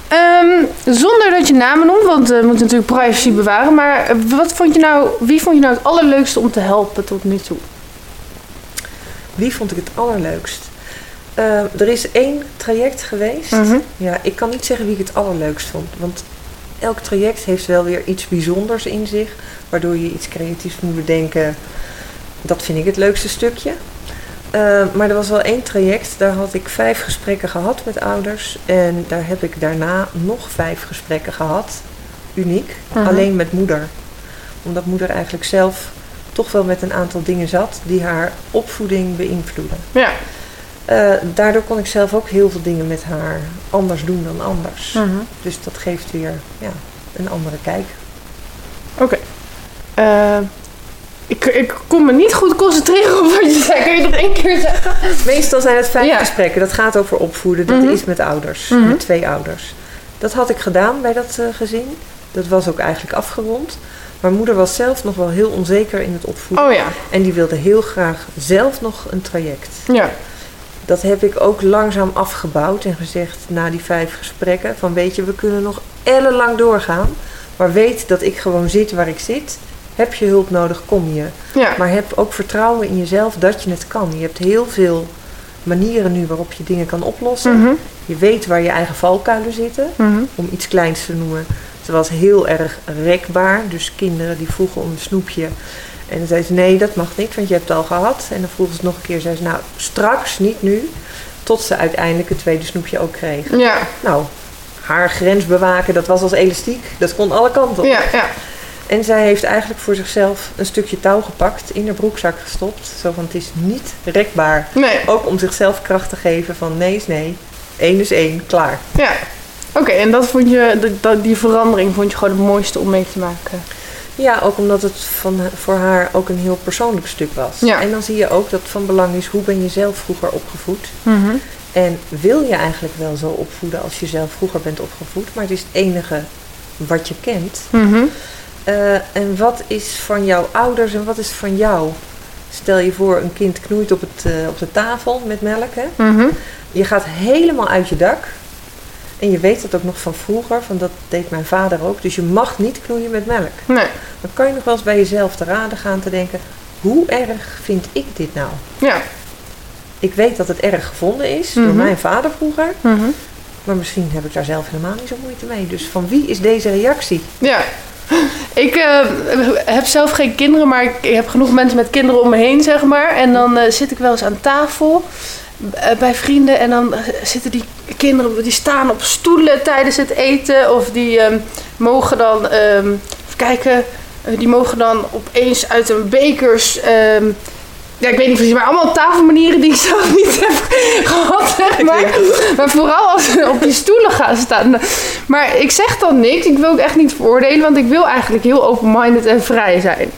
Ehm, zonder dat je namen noemt, want we moeten natuurlijk privacy bewaren. Maar eh, wat vond je nou, wie vond je nou het allerleukste om te helpen tot nu toe? Wie vond ik het allerleukst? Eh, er is één traject geweest. Mhm. Ja, ik kan niet zeggen wie ik het allerleukst vond. Want elk traject heeft wel weer iets bijzonders in zich. Waardoor je iets creatiefs moet bedenken. dat vind ik het leukste stukje. Uh, maar er was wel één traject, daar had ik vijf gesprekken gehad met ouders. En daar heb ik daarna nog vijf gesprekken gehad. Uniek. Mhm. Alleen met moeder. Omdat moeder eigenlijk zelf toch wel met een aantal dingen zat die haar opvoeding beïnvloeden. Ja. Eh, daardoor kon ik zelf ook heel veel dingen met haar anders doen dan anders. Mhm. Dus dat geeft weer ja, een andere kijk. Oké. Eh, ik, ik kon me niet goed concentreren op wat je zei. Kun je nog één keer zeggen? Meestal zijn het vijf Ja. gesprekken. Dat gaat over opvoeden. Dat Mhm. is met ouders. Mhm. Met twee ouders. Dat had ik gedaan bij dat eh, gezin. Dat was ook eigenlijk afgerond. Maar moeder was zelf nog wel heel onzeker in het opvoeden. Oh ja. En die wilde heel graag zelf nog een traject. Ja. Dat heb ik ook langzaam afgebouwd en gezegd na die vijf gesprekken: van weet je, we kunnen nog ellenlang doorgaan. Maar weet dat ik gewoon zit waar ik zit. Heb je hulp nodig, kom je. Ja. Maar heb ook vertrouwen in jezelf dat je het kan. Je hebt heel veel manieren nu waarop je dingen kan oplossen. Mhm. Je weet waar je eigen valkuilen zitten. Mhm. Om iets kleins te noemen. Ze was heel erg rekbaar. Dus kinderen die vroegen om een snoepje. En dan zei ze nee, dat mag niet, want je hebt het al gehad. En dan vroegen ze het nog een keer. Zei ze nou, straks, niet nu. Tot ze uiteindelijk het tweede snoepje ook kreeg. Ja. Nou, haar grens bewaken, dat was als elastiek. Dat kon alle kanten op. Ja. Ja. En zij heeft eigenlijk voor zichzelf een stukje touw gepakt, in haar broekzak gestopt. Zo van, het is niet rekbaar. Nee. Ook om zichzelf kracht te geven van, nee is nee. Eén is één, klaar. Ja. Oké, en dat vond je, dat- die verandering vond je gewoon het mooiste om mee te maken. Ja, ook omdat het van, voor haar ook een heel persoonlijk stuk was. Ja. En dan zie je ook dat het van belang is, hoe ben je zelf vroeger opgevoed? Mhm. En wil je eigenlijk wel zo opvoeden als je zelf vroeger bent opgevoed? Maar het is het enige wat je kent. Mhm. Eh, en wat is van jouw ouders en wat is van jou? Stel je voor, een kind knoeit op, het, eh, op de tafel met melk. Hè? Mhm. Je gaat helemaal uit je dak. En je weet dat ook nog van vroeger, van dat deed mijn vader ook. Dus je mag niet knoeien met melk. Nee. Dan kan je nog wel eens bij jezelf te raden gaan te denken... hoe erg vind ik dit nou? Ja. Ik weet dat het erg gevonden is door Mhm. mijn vader vroeger. Mhm. Maar misschien heb ik daar zelf helemaal niet zo moeite mee. Dus van wie is deze reactie? Ja. Ik eh, heb zelf geen kinderen, maar ik, heb genoeg mensen met kinderen om me heen, zeg maar. En dan eh, zit ik wel eens aan tafel bij vrienden en dan eh, zitten die kinderen, die staan op stoelen tijdens het eten. Of die ehm, mogen dan, ehm, even kijken, eh, die mogen dan opeens uit een bekers... ehm, ja, ik weet niet precies, maar allemaal tafelmanieren die ik zelf niet heb gehad, zeg maar. Maar vooral als ze op die stoelen gaan staan. Maar ik zeg dan niks. Ik wil ook echt niet veroordelen, want ik wil eigenlijk heel open-minded en vrij zijn.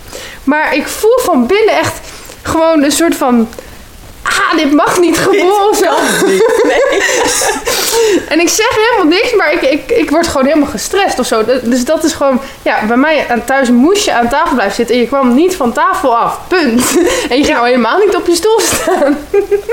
Maar ik voel van binnen echt gewoon een soort van. Dit mag niet gevoel of zo. En ik zeg helemaal niks, maar ik, ik, ik word gewoon helemaal gestrest of zo. Dat- Dus dat is gewoon, ja, bij mij aan thuis moest je aan tafel blijven zitten en je kwam niet van tafel af. Punt. En je ging al helemaal niet op je stoel staan.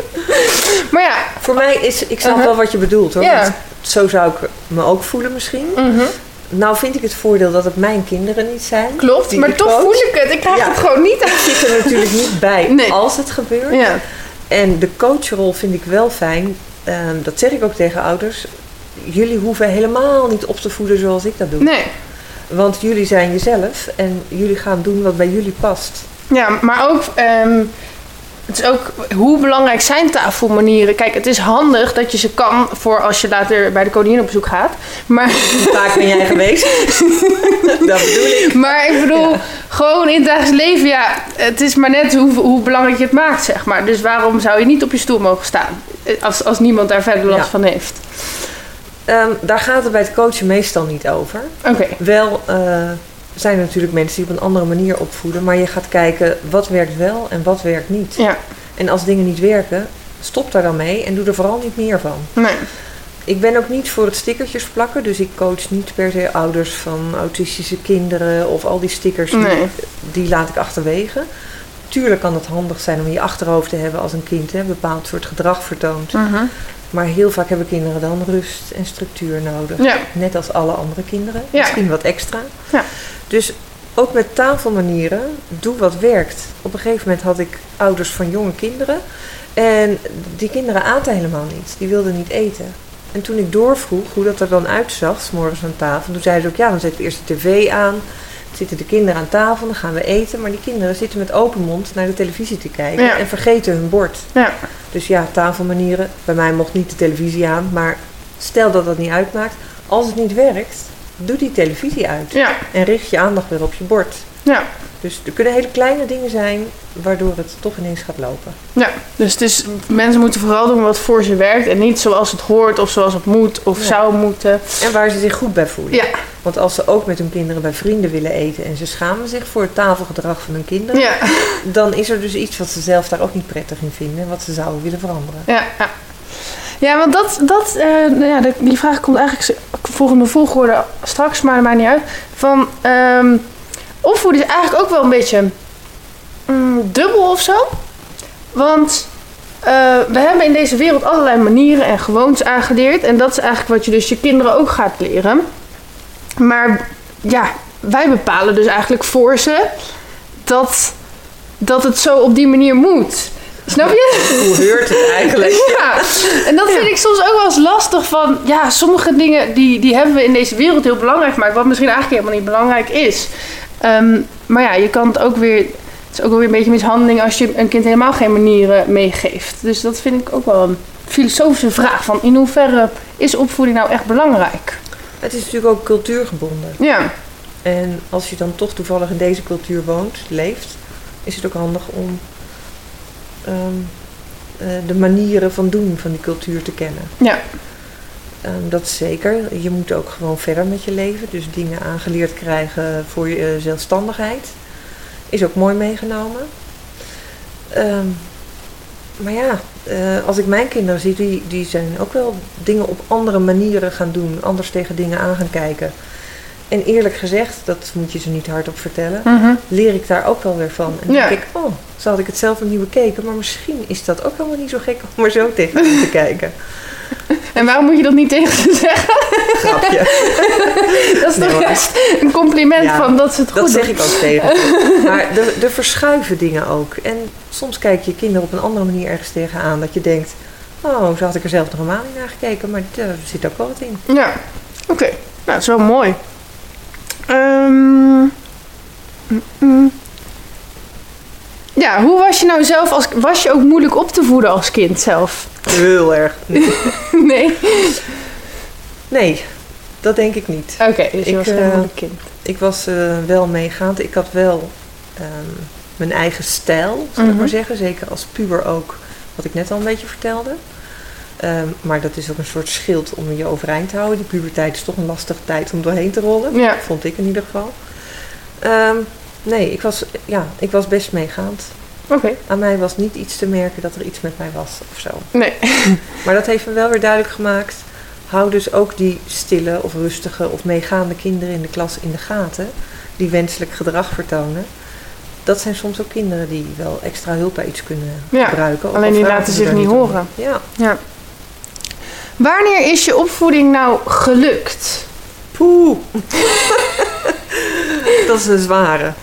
Maar ja, Voor mij is, ik snap Uh-huh. wel wat je bedoelt hoor. Ja. Zo zou ik me ook voelen misschien. mhm, Nou vind ik het voordeel dat het mijn kinderen niet zijn. klopt. Maar toch voel ik het. Ik krijg Ja. het gewoon niet uit. Ik zit er natuurlijk niet bij Nee. als het gebeurt. Ja. En de coachrol vind ik wel fijn. Ehm, dat zeg ik ook tegen ouders. Jullie hoeven helemaal niet op te voeden zoals ik dat doe. Nee. Want jullie zijn jezelf en jullie gaan doen wat bij jullie past. Ja, maar ook, ehm, het is ook hoe belangrijk zijn tafelmanieren. Kijk, het is handig dat je ze kan voor als je later bij de koningin op bezoek gaat. Maar, vaak ben jij geweest? dat bedoel ik. maar ik bedoel, gewoon in het dagelijks leven, ja, het is maar net hoe, hoe belangrijk je het maakt, zeg maar. Dus waarom zou je niet op je stoel mogen staan? Eh, Als, als niemand daar verder last Ja. van heeft. Ehm, daar gaat het bij het coachen meestal niet over. Oké. Wel eh, zijn er natuurlijk mensen die op een andere manier opvoeden. Maar je gaat kijken wat werkt wel en wat werkt niet. Ja, En als dingen niet werken, stop daar dan mee en doe er vooral niet meer van. nee. Ik ben ook niet voor het stickertjes plakken. Dus ik coach niet per se ouders van autistische kinderen of al die stickers. Die, Nee. die laat ik achterwege. Tuurlijk kan het handig zijn om je achterhoofd te hebben als een kind hè, een bepaald soort gedrag vertoont. Mhm. Maar heel vaak hebben kinderen dan rust en structuur nodig. Ja, Net als alle andere kinderen. Ja. Misschien wat extra. Ja. Dus ook met tafelmanieren, doe wat werkt. Op een gegeven moment had ik ouders van jonge kinderen. En die kinderen aten helemaal niet. Die wilden niet eten. En toen ik doorvroeg hoe dat er dan uitzag, s morgens aan tafel, toen zeiden ze ook, ja, dan zet ik eerst de tv aan. Zitten de kinderen aan tafel, dan gaan we eten. Maar die kinderen zitten met open mond naar de televisie te kijken Ja. en vergeten hun bord. Ja. Dus ja, tafelmanieren. Bij mij mocht niet de televisie aan. Maar stel dat dat niet uitmaakt. Als het niet werkt, doe die televisie uit. Ja. En richt je aandacht weer op je bord. Ja. Dus er kunnen hele kleine dingen zijn waardoor het toch ineens gaat lopen. Ja, dus het is, mensen moeten vooral doen wat voor ze werkt en niet zoals het hoort of zoals het moet of Ja. zou moeten. En waar ze zich goed bij voelen. Ja, Want als ze ook met hun kinderen bij vrienden willen eten en ze schamen zich voor het tafelgedrag van hun kinderen, ja, dan is er dus iets wat ze zelf daar ook niet prettig in vinden en wat ze zouden willen veranderen. ja. ja. Ja, want dat, dat eh, nou ja, die vraag komt eigenlijk volgende volgorde straks, maar dat maakt niet uit. Van ehm opvoeden is eigenlijk ook wel een beetje mm, dubbel of zo. Want eh, we hebben in deze wereld allerlei manieren en gewoontes aangeleerd. En dat is eigenlijk wat je dus je kinderen ook gaat leren. Maar ja, wij bepalen dus eigenlijk voor ze dat, dat het zo op die manier moet. Snap je? Hoe heurt het eigenlijk? Ja, en dat vind ik soms ook wel eens lastig van... Ja, sommige dingen die, die hebben we in deze wereld heel belangrijk gemaakt... wat misschien eigenlijk helemaal niet belangrijk is. Ehm, maar ja, je kan het ook weer... Het is ook wel weer een beetje mishandeling als je een kind helemaal geen manieren meegeeft. Dus dat vind ik ook wel een filosofische vraag. Van in hoeverre is opvoeding nou echt belangrijk? Het is natuurlijk ook cultuurgebonden. Ja, En als je dan toch toevallig in deze cultuur woont, leeft, is het ook handig om ehm, eh, de manieren van doen van die cultuur te kennen. ja, Ehm, dat is zeker. Je moet ook gewoon verder met je leven. Dus dingen aangeleerd krijgen voor je eh, zelfstandigheid. Is ook mooi meegenomen. Ehm, maar ja, eh, als ik mijn kinderen zie, die, die zijn ook wel dingen op andere manieren gaan doen. Anders tegen dingen aan gaan kijken. En eerlijk gezegd, dat moet je ze niet hardop vertellen, mhm. leer ik daar ook wel weer van. En dan Ja. denk ik, oh, zo had ik het zelf nog niet bekeken. Maar misschien is dat ook helemaal niet zo gek om er zo tegen te kijken. En waarom moet je dat niet tegen ze zeggen? Grapje. Dat is Nee, toch juist een compliment Ja, van dat ze het goed Dat doen. zeg ik ook tegen. Maar er, er verschuiven dingen ook. En soms kijk je kinderen op een andere manier ergens tegenaan. Dat je denkt, oh, zo had ik er zelf nog helemaal niet naar gekeken. Maar daar zit ook wel wat in. Ja, oké. Nou, dat is wel mooi. Mm, mm. Ja, hoe was je nou zelf als... Was je ook moeilijk op te voeden als kind zelf? Heel erg. Nee, Nee? Nee, dat denk ik niet. Oké, dus je Ik, was geen eh, moeilijk kind. Ik was eh, wel meegaand. Ik had wel ehm, mijn eigen stijl, zal ik Mhm. maar zeggen. Zeker als puber ook, wat ik net al een beetje vertelde. Ehm, maar dat is ook een soort schild om je overeind te houden. Die puberteit is toch een lastige tijd om doorheen te rollen. Ja. Vond ik in ieder geval. Ehm, nee, ik was, ja, ik was best meegaand. Oké. Aan mij was niet iets te merken dat er iets met mij was of zo. Nee. Maar dat heeft me wel weer duidelijk gemaakt. Hou dus ook die stille of rustige of meegaande kinderen in de klas in de gaten. Die wenselijk gedrag vertonen. Dat zijn soms ook kinderen die wel extra hulp bij iets kunnen Ja, gebruiken. alleen al die laten zich niet horen. Ja, Ja. Wanneer is je opvoeding nou gelukt? poeh. dat is een zware.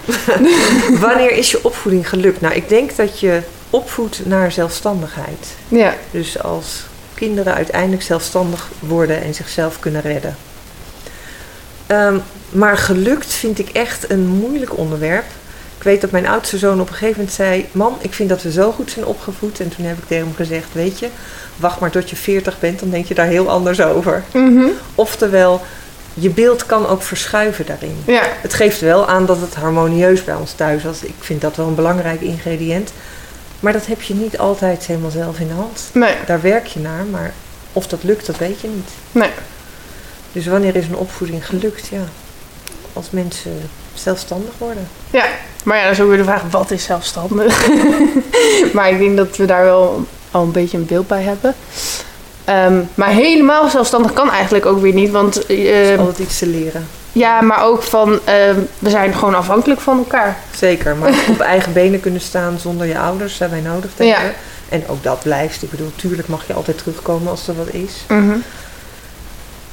Wanneer is je opvoeding gelukt? Nou, ik denk dat je opvoedt naar zelfstandigheid. Ja. Dus als kinderen uiteindelijk zelfstandig worden en zichzelf kunnen redden. Ehm, maar gelukt vind ik echt een moeilijk onderwerp. Ik weet dat mijn oudste zoon op een gegeven moment zei: Mam, ik vind dat we zo goed zijn opgevoed. En toen heb ik tegen hem gezegd: Weet je, wacht maar tot je 40 bent, dan denk je daar heel anders over. Mhm. Oftewel, je beeld kan ook verschuiven daarin. Ja. Het geeft wel aan dat het harmonieus bij ons thuis was. Ik vind dat wel een belangrijk ingrediënt. Maar dat heb je niet altijd helemaal zelf in de hand. Nee. Daar werk je naar, maar of dat lukt, dat weet je niet. Nee. Dus wanneer is een opvoeding gelukt? Ja, als mensen zelfstandig worden. Ja, maar ja, dan is ook weer de vraag, wat is zelfstandig? maar ik denk dat we daar wel al een beetje een beeld bij hebben. Ehm, maar helemaal zelfstandig kan eigenlijk ook weer niet, want eh, is altijd iets te leren. ja, maar ook van, ehm, we zijn gewoon afhankelijk van elkaar. Zeker, maar op eigen benen kunnen staan zonder je ouders zijn wij nodig te Ja. En ook dat blijft. Ik bedoel, tuurlijk mag je altijd terugkomen als er wat is. Mhm.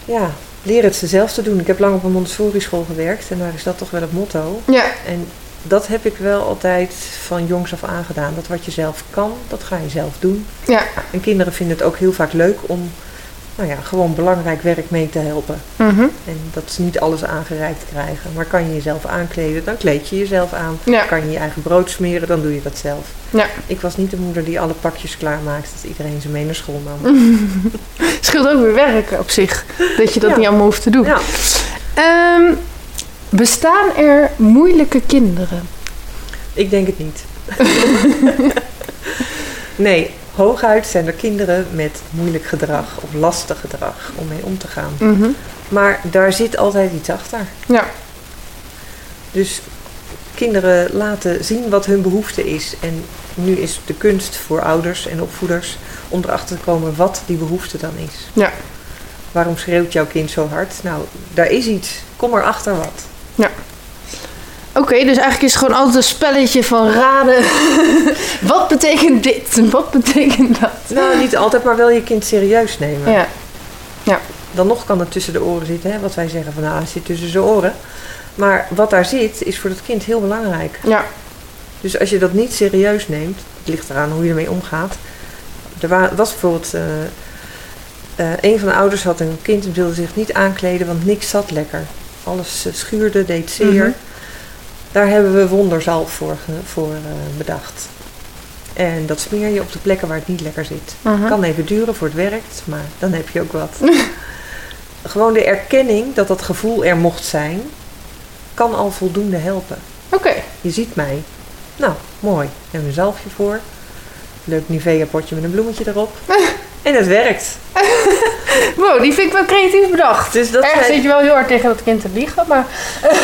Ja, leer het ze zelf te doen. Ik heb lang op een Montessori school gewerkt en daar is dat toch wel het motto. Ja, En dat heb ik wel altijd van jongs af aan gedaan. Dat wat je zelf kan, dat ga je zelf doen. ja, En kinderen vinden het ook heel vaak leuk om nou ja, gewoon belangrijk werk mee te helpen. Mhm. En dat ze niet alles aangereikt krijgen. Maar kan je jezelf aankleden, dan kleed je jezelf aan. Ja. Kan je je eigen brood smeren, dan doe je dat zelf. Ja. Ik was niet de moeder die alle pakjes klaarmaakte, dat iedereen ze mee naar school nam. Scheelt ook weer werken op zich. Dat je dat Ja. niet allemaal hoeft te doen. Ja, Ehm, bestaan er moeilijke kinderen? ik denk het niet. nee, hooguit zijn er kinderen met moeilijk gedrag of lastig gedrag om mee om te gaan. Mhm. Maar daar zit altijd iets achter. Ja. Dus kinderen laten zien wat hun behoefte is. En nu is de kunst voor ouders en opvoeders om erachter te komen wat die behoefte dan is. Ja. Waarom schreeuwt jouw kind zo hard? Nou, daar is iets. Kom erachter wat. Oké, dus eigenlijk is het gewoon altijd een spelletje van raden. Wat betekent dit? en Wat betekent dat? Nou, niet altijd, maar wel je kind serieus nemen. Ja. Dan nog kan het tussen de oren zitten, hè? wat wij zeggen van nou, het zit tussen zijn oren. Maar wat daar zit, is voor het kind heel belangrijk. Ja. Dus als je dat niet serieus neemt, het ligt eraan hoe je ermee omgaat. Er wa- was bijvoorbeeld, eh, eh, een van de ouders had een kind en wilde zich niet aankleden, want niks zat lekker. Alles eh, schuurde, deed zeer. Mhm. Daar hebben we wonderzalf voor, voor eh, bedacht. En dat smeer je op de plekken waar het niet lekker zit. Mhm. Kan even duren voor het werkt, maar dan heb je ook wat. Gewoon de erkenning dat dat gevoel er mocht zijn, kan al voldoende helpen. Oké. Je ziet mij. Nou, mooi. Hebben een zalfje voor. Leuk Nivea potje met een bloemetje erop. En het werkt. Wow, die vind ik wel creatief bedacht. Dus dat Ergens zijn- zit je wel heel hard tegen dat kind te liegen, maar...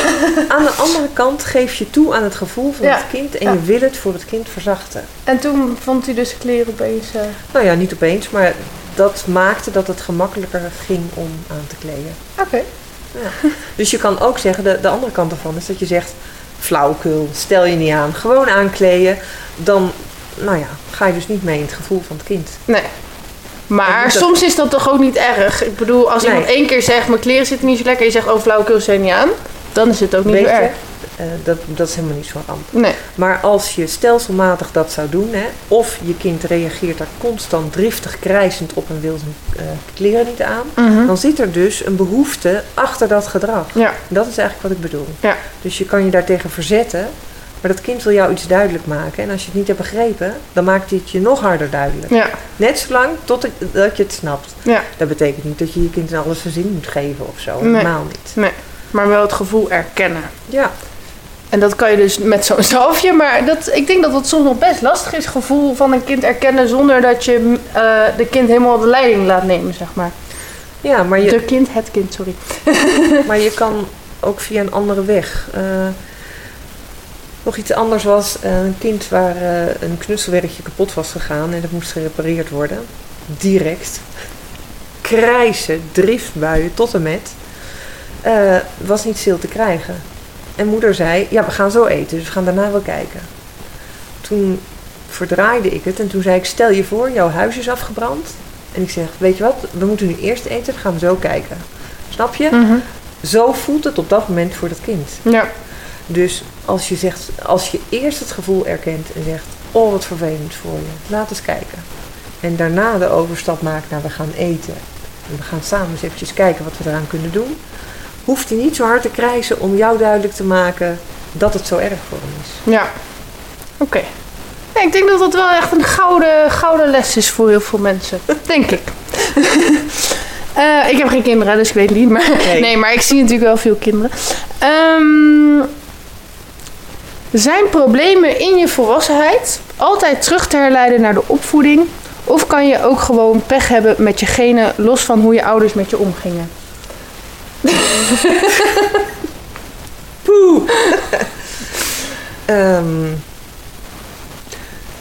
aan de andere kant geef je toe aan het gevoel van Ja. het kind en Ja. je wil het voor het kind verzachten. En toen vond hij dus kleren opeens... eh, Nou ja, niet opeens, maar dat maakte dat het gemakkelijker ging om aan te kleden. Oké. Dus je kan ook zeggen, de, de andere kant ervan is dat je zegt, flauwekul, stel je niet aan, gewoon aankleden. Dan, nou ja, ga je dus niet mee in het gevoel van het kind. Nee. Maar dat- soms is dat toch ook niet erg? Ik bedoel, als Nee. iemand één keer zegt, mijn kleren zitten niet zo lekker... en je zegt, oh, flauwekul, je niet aan... dan is het ook niet Weet zo erg. eh, dat, dat is helemaal niet zo'n ramp. Nee. Maar als je stelselmatig dat zou doen, hè, of je kind reageert daar constant driftig krijzend op en wil zijn eh, kleren niet aan, Mhm. dan zit er dus een behoefte achter dat gedrag. Ja. Dat is eigenlijk wat ik bedoel. Ja. Dus je kan je daartegen verzetten, maar dat kind wil jou iets duidelijk maken. En als je het niet hebt begrepen, dan maakt hij het je nog harder duidelijk. Ja. Net zolang tot het- dat je het snapt. Ja. Dat betekent niet dat je je kind in alles zijn zin moet geven of zo. Nee. Helemaal niet. Maar wel het gevoel erkennen. Ja, En dat kan je dus met zo'n zalfje. Maar dat, ik denk dat dat soms nog best lastig is. Gevoel van een kind erkennen zonder dat je eh, de kind helemaal de leiding laat nemen, zeg maar. ja maar, je, De kind, het kind, sorry. maar je kan ook via een andere weg. Eh, nog iets anders was eh, een kind waar eh, een knutselwerkje kapot was gegaan en dat moest gerepareerd worden. Direct. Krijsen, driftbuien tot en met. Eh, was niet stil te krijgen. En moeder zei, ja we gaan zo eten, dus we gaan daarna wel kijken. Toen verdraaide ik het en toen zei ik, stel je voor, jouw huis is afgebrand. En ik zeg, weet je wat, we moeten nu eerst eten, dan gaan we zo kijken. Snap je? Mhm. Zo voelt het op dat moment voor dat kind. Ja. Dus als je, zegt, als je eerst het gevoel erkent en zegt: Oh, wat vervelend voor je, laat eens kijken. En daarna de overstap maakt naar we gaan eten. En we gaan samen eens eventjes kijken wat we eraan kunnen doen. Hoeft hij niet zo hard te krijsen om jou duidelijk te maken dat het zo erg voor hem is. Ja. Oké. Nee, ik denk dat dat wel echt een gouden, gouden les is voor heel veel mensen. Denk ik. Eh, ik heb geen kinderen, dus ik weet het niet. Maar, Nee. nee, maar ik zie natuurlijk wel veel kinderen. Ehm, zijn problemen in je volwassenheid altijd terug te herleiden naar de opvoeding? Of kan je ook gewoon pech hebben met je genen, los van hoe je ouders met je omgingen? Poeh! Ehm,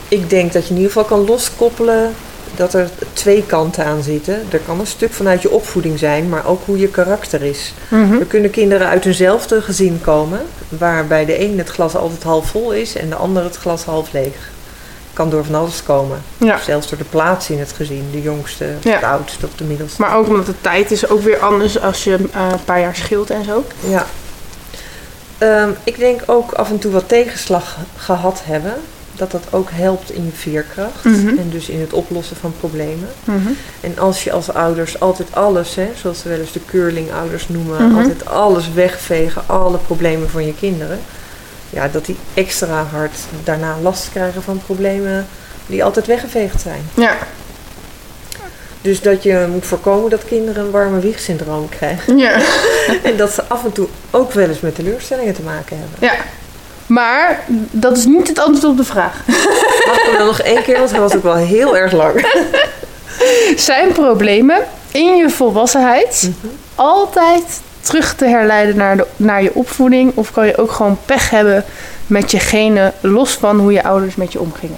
ik denk dat je in ieder geval kan loskoppelen dat er twee kanten aan zitten. Er kan een stuk vanuit je opvoeding zijn, maar ook hoe je karakter is. Mhm. Er kunnen kinderen uit eenzelfde gezin komen, waarbij de een het glas altijd half vol is en de ander het glas half leeg. Kan door van alles komen. Ja. Zelfs door de plaats in het gezin, de jongste, Ja. de oudste of de middelste. Maar ook omdat de tijd is ook weer anders als je eh, een paar jaar scheelt en zo. Ja. Ehm, ik denk ook af en toe wat tegenslag gehad hebben. Dat dat ook helpt in je veerkracht Mhm. en dus in het oplossen van problemen. Mhm. En als je als ouders altijd alles, hè, zoals ze wel eens de curling-ouders noemen, Mhm. altijd alles wegvegen, alle problemen van je kinderen, ja, dat die extra hard daarna last krijgen van problemen die altijd weggeveegd zijn. Ja. Dus dat je moet voorkomen dat kinderen een warme wiegsyndroom krijgen. Ja. en dat ze af en toe ook wel eens met teleurstellingen te maken hebben. ja. Maar dat is niet het antwoord op de vraag. Mag ik dan nog één keer, want hij was ook wel heel erg lang. Zijn problemen in je volwassenheid Mhm. altijd terug te herleiden naar, de, naar je opvoeding? Of kan je ook gewoon pech hebben met je genen, los van hoe je ouders met je omgingen?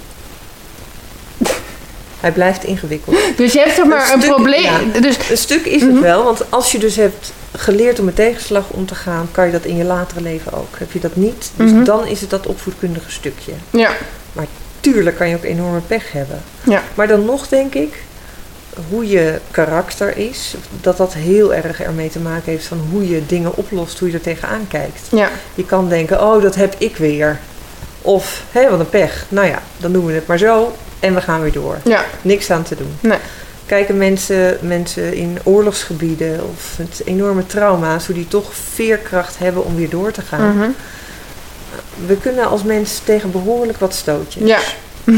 Hij blijft ingewikkeld. Dus je hebt zeg maar Een probleem. ja. Dus, Een stuk is Mhm. het wel, want als je dus hebt geleerd om met tegenslag om te gaan, kan je dat in je latere leven ook. Heb je dat niet, dus Mhm. dan is het dat opvoedkundige stukje. ja. Tuurlijk kan je ook enorme pech hebben. Ja. Maar dan nog denk ik, hoe je karakter is, dat dat heel erg ermee te maken heeft van hoe je dingen oplost, hoe je er tegenaan kijkt. Ja. Je kan denken, oh dat heb ik weer. Of, hé wat een pech. Nou ja, dan doen we het maar zo en we gaan weer door. Ja. Niks aan te doen. Nee. Kijken mensen, mensen in oorlogsgebieden of met enorme trauma's, hoe die toch veerkracht hebben om weer door te gaan. Mhm. We kunnen als mens tegen behoorlijk wat stootjes. Ja.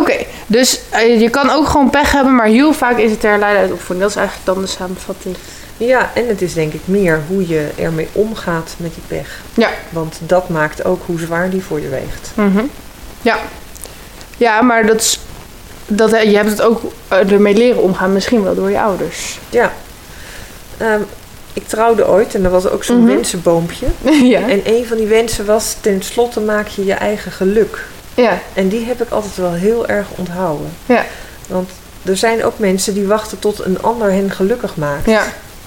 Oké, dus eh, je kan ook gewoon pech hebben, maar heel vaak is het te herleiden uit opvoeding. Dat is eigenlijk dan de samenvatting. Ja, en het is denk ik meer hoe je ermee omgaat met die pech. Ja. Want dat maakt ook hoe zwaar die voor je weegt. Mhm. Ja. Ja, maar dat is, dat, je hebt het ook eh, ermee leren omgaan, misschien wel door je ouders. Ja. Ehm, ik trouwde ooit en er was ook zo'n Mhm. wensenboompje. ja. En een van die wensen was, ten slotte maak je je eigen geluk. ja. En die heb ik altijd wel heel erg onthouden. Ja. Want er zijn ook mensen die wachten tot een ander hen gelukkig maakt. Ja.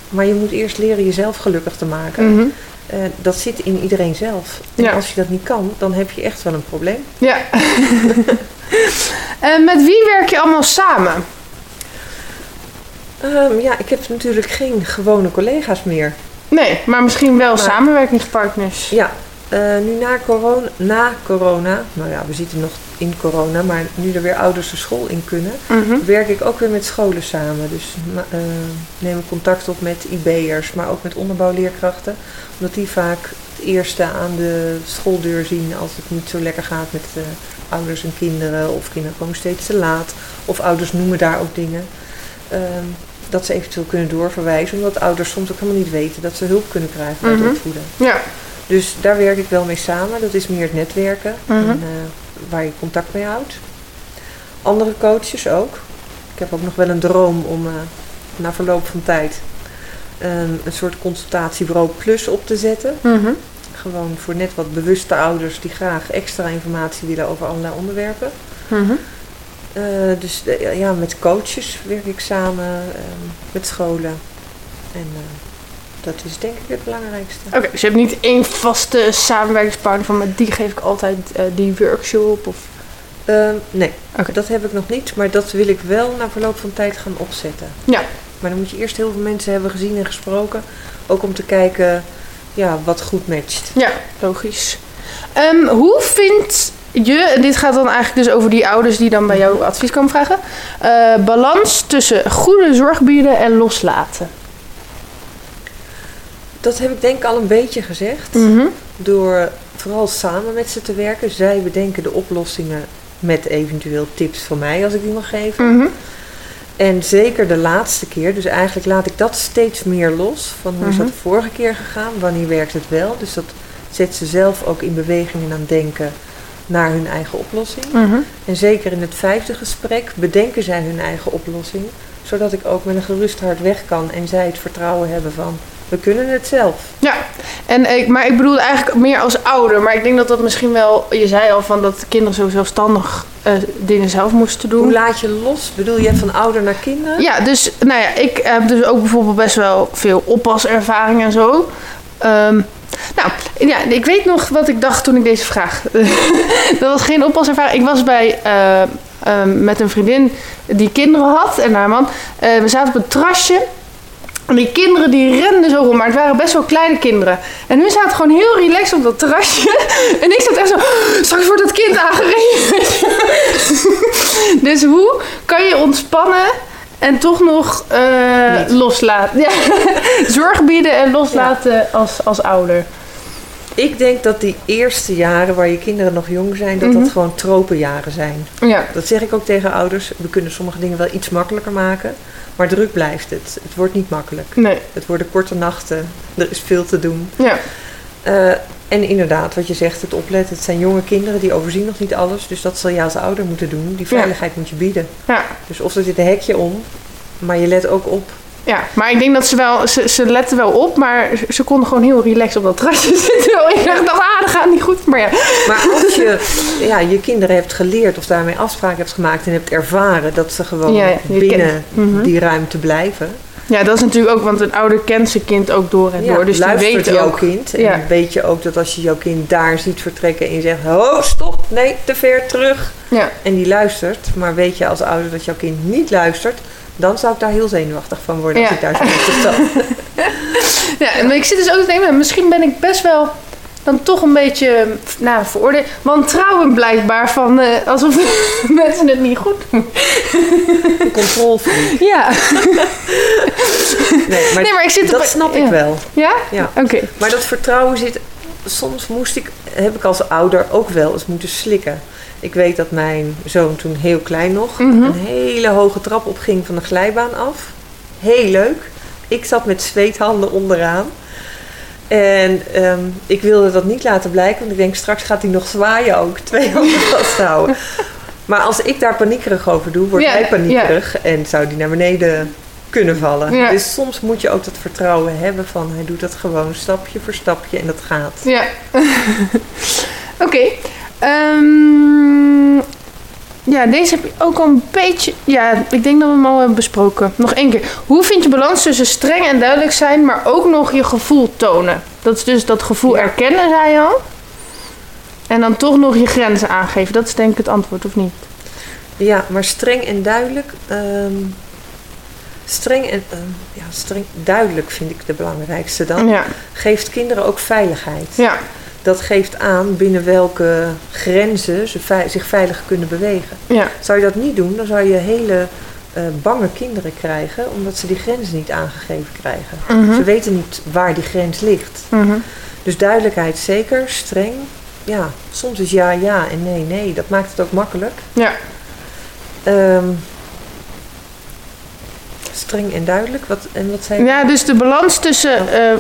Maar je moet eerst leren jezelf gelukkig te maken. Mhm. Eh, dat zit in iedereen zelf. En Ja. als je dat niet kan, dan heb je echt wel een probleem. Ja. En met wie werk je allemaal samen? Ehm, ja, ik heb natuurlijk geen gewone collega's meer. Nee, maar misschien wel Maar- samenwerkingspartners. Ja, eh, nu na corona, na corona, nou ja, we zitten nog in corona, maar nu er weer ouders de school in kunnen, Mhm. werk ik ook weer met scholen samen. Dus eh, neem ik contact op met IB'ers, maar ook met onderbouwleerkrachten. Omdat die vaak het eerste aan de schooldeur zien als het niet zo lekker gaat met eh, ouders en kinderen. Of kinderen komen steeds te laat. Of ouders noemen daar ook dingen. Ehm, dat ze eventueel kunnen doorverwijzen. Omdat ouders soms ook helemaal niet weten dat ze hulp kunnen krijgen bij Mhm. het opvoeden. Ja. Dus daar werk ik wel mee samen. Dat is meer het netwerken Mhm. en, eh, waar je contact mee houdt. Andere coaches ook. Ik heb ook nog wel een droom om eh, na verloop van tijd een, een soort consultatiebureau plus op te zetten. Mhm. Gewoon voor net wat bewuste ouders die graag extra informatie willen over allerlei onderwerpen. Mhm. Eh, dus eh, ja, met coaches werk ik samen, ehm, met scholen. En eh, dat is denk ik het belangrijkste. Oké, dus je hebt niet één vaste samenwerkingspartner van met die geef ik altijd die workshop of... Ehm, nee, dat heb ik nog niet, maar dat wil ik wel na verloop van tijd gaan opzetten. Ja. Maar dan moet je eerst heel veel mensen hebben gezien en gesproken. Ook om te kijken ja, wat goed matcht. Ja, logisch. Ehm, hoe vind je, en dit gaat dan eigenlijk dus over die ouders die dan bij jou advies komen vragen, eh, balans tussen goede zorg bieden en loslaten? Dat heb ik denk ik al een beetje gezegd. Mhm. Door vooral samen met ze te werken. Zij bedenken de oplossingen met eventueel tips van mij als ik die mag geven. Mhm. En zeker de laatste keer, dus eigenlijk laat ik dat steeds meer los. Van hoe is dat Mhm. de vorige keer gegaan, wanneer werkt het wel. Dus dat zet ze zelf ook in beweging en aan denken naar hun eigen oplossing. Mhm. En zeker in het vijfde gesprek bedenken zij hun eigen oplossing. Zodat ik ook met een gerust hart weg kan en zij het vertrouwen hebben van we kunnen het zelf. Ja, en ik, maar ik bedoel eigenlijk meer als ouder. Maar ik denk dat dat misschien wel, je zei al van dat kinderen zo zelfstandig eh, dingen zelf moesten doen. Hoe laat je los? Bedoel je van ouder naar kinderen? Ja, dus nou ja, ik heb dus ook bijvoorbeeld best wel veel oppaservaring en zo. Ehm, nou, ja, ik weet nog wat ik dacht toen ik deze vraag. dat was geen oppaservaring. Ik was bij eh, ehm, met een vriendin die kinderen had en haar man. Eh, we zaten op een terrasje En die kinderen die renden zo rond, maar het waren best wel kleine kinderen. En hun zaten gewoon heel relaxed op dat terrasje. En ik zat echt zo, straks wordt het kind aangereden. dus hoe kan je ontspannen en toch nog eh, loslaten? Ja. Zorg bieden en loslaten als, als ouder. Ik denk dat die eerste jaren waar je kinderen nog jong zijn, dat Mhm. dat gewoon tropenjaren zijn. Ja, Dat zeg ik ook tegen ouders. We kunnen sommige dingen wel iets makkelijker maken. Maar druk blijft het. Het wordt niet makkelijk. nee. Het worden korte nachten. Er is veel te doen. Ja, Eh, en inderdaad, wat je zegt, het opletten. Het zijn jonge kinderen, die overzien nog niet alles. Dus dat zal je als ouder moeten doen. Die veiligheid moet je bieden. ja. Dus of er zit een hekje om, maar je let ook op. Ja, maar ik denk dat ze wel, ze, ze letten wel op, maar ze, konden gewoon heel relaxed op dat terrasje zitten. Ik dacht, ah, dat gaat niet goed. Maar ja, Maar als je ja, je kinderen hebt geleerd of daarmee afspraken hebt gemaakt en hebt ervaren dat ze gewoon Ja, binnen Mhm. die ruimte blijven. ja, dat is natuurlijk ook, want een ouder kent zijn kind ook door en door. Dus die luistert weet jouw ook. kind. En Ja. weet je ook dat als je jouw kind daar ziet vertrekken en je zegt, ho, stop, nee, te ver terug. Ja, En die luistert, maar weet je als ouder dat jouw kind niet luistert, dan zou ik daar heel zenuwachtig van worden als ik daar zo op ja en ik zit dus ook te denken, misschien ben ik best wel dan toch een beetje, nou, veroordeeld. Wantrouwen blijkbaar van, eh, alsof mensen het niet goed doen. Controlfreak. Ja, Nee, maar, nee, maar ik zit dat op- snap ja. ik wel. Ja? Ja. Oké. Maar dat vertrouwen zit. Soms moest ik, heb ik als ouder ook wel eens moeten slikken. Ik weet dat mijn zoon toen heel klein nog Mhm. een hele hoge trap opging van de glijbaan af. Heel leuk. Ik zat met zweethanden onderaan. En ehm, ik wilde dat niet laten blijken, want ik denk straks gaat hij nog zwaaien ook. Twee handen vasthouden. Maar als ik daar paniekerig over doe, wordt Ja, hij paniekerig en zou die naar beneden kunnen vallen. Ja. Dus soms moet je ook dat vertrouwen hebben van hij doet dat gewoon stapje voor stapje en dat gaat. Ja. Oké. Ehm, ja, deze heb je ook al een beetje... Ja, ik denk dat we hem al hebben besproken. Nog één keer. Hoe vind je balans tussen streng en duidelijk zijn, maar ook nog je gevoel tonen? Dat is dus dat gevoel Ja. erkennen, zei je al. En dan toch nog je grenzen aangeven. Dat is denk ik het antwoord, of niet? Ja, maar streng en duidelijk. ehm, streng en ehm, ja, streng, duidelijk vind ik de belangrijkste dan. Ja. Geeft kinderen ook veiligheid. Ja. Dat geeft aan binnen welke grenzen ze vei- zich veilig kunnen bewegen. Ja. Zou je dat niet doen, dan zou je hele eh, bange kinderen krijgen, omdat ze die grens niet aangegeven krijgen. Mhm. Ze weten niet waar die grens ligt. Mhm. Dus duidelijkheid zeker, streng. Ja, soms is ja ja en nee nee. Dat maakt het ook makkelijk. Ja. Ehm, streng en duidelijk. Wat, en wat zei je? Ja, dus de balans tussen. eh,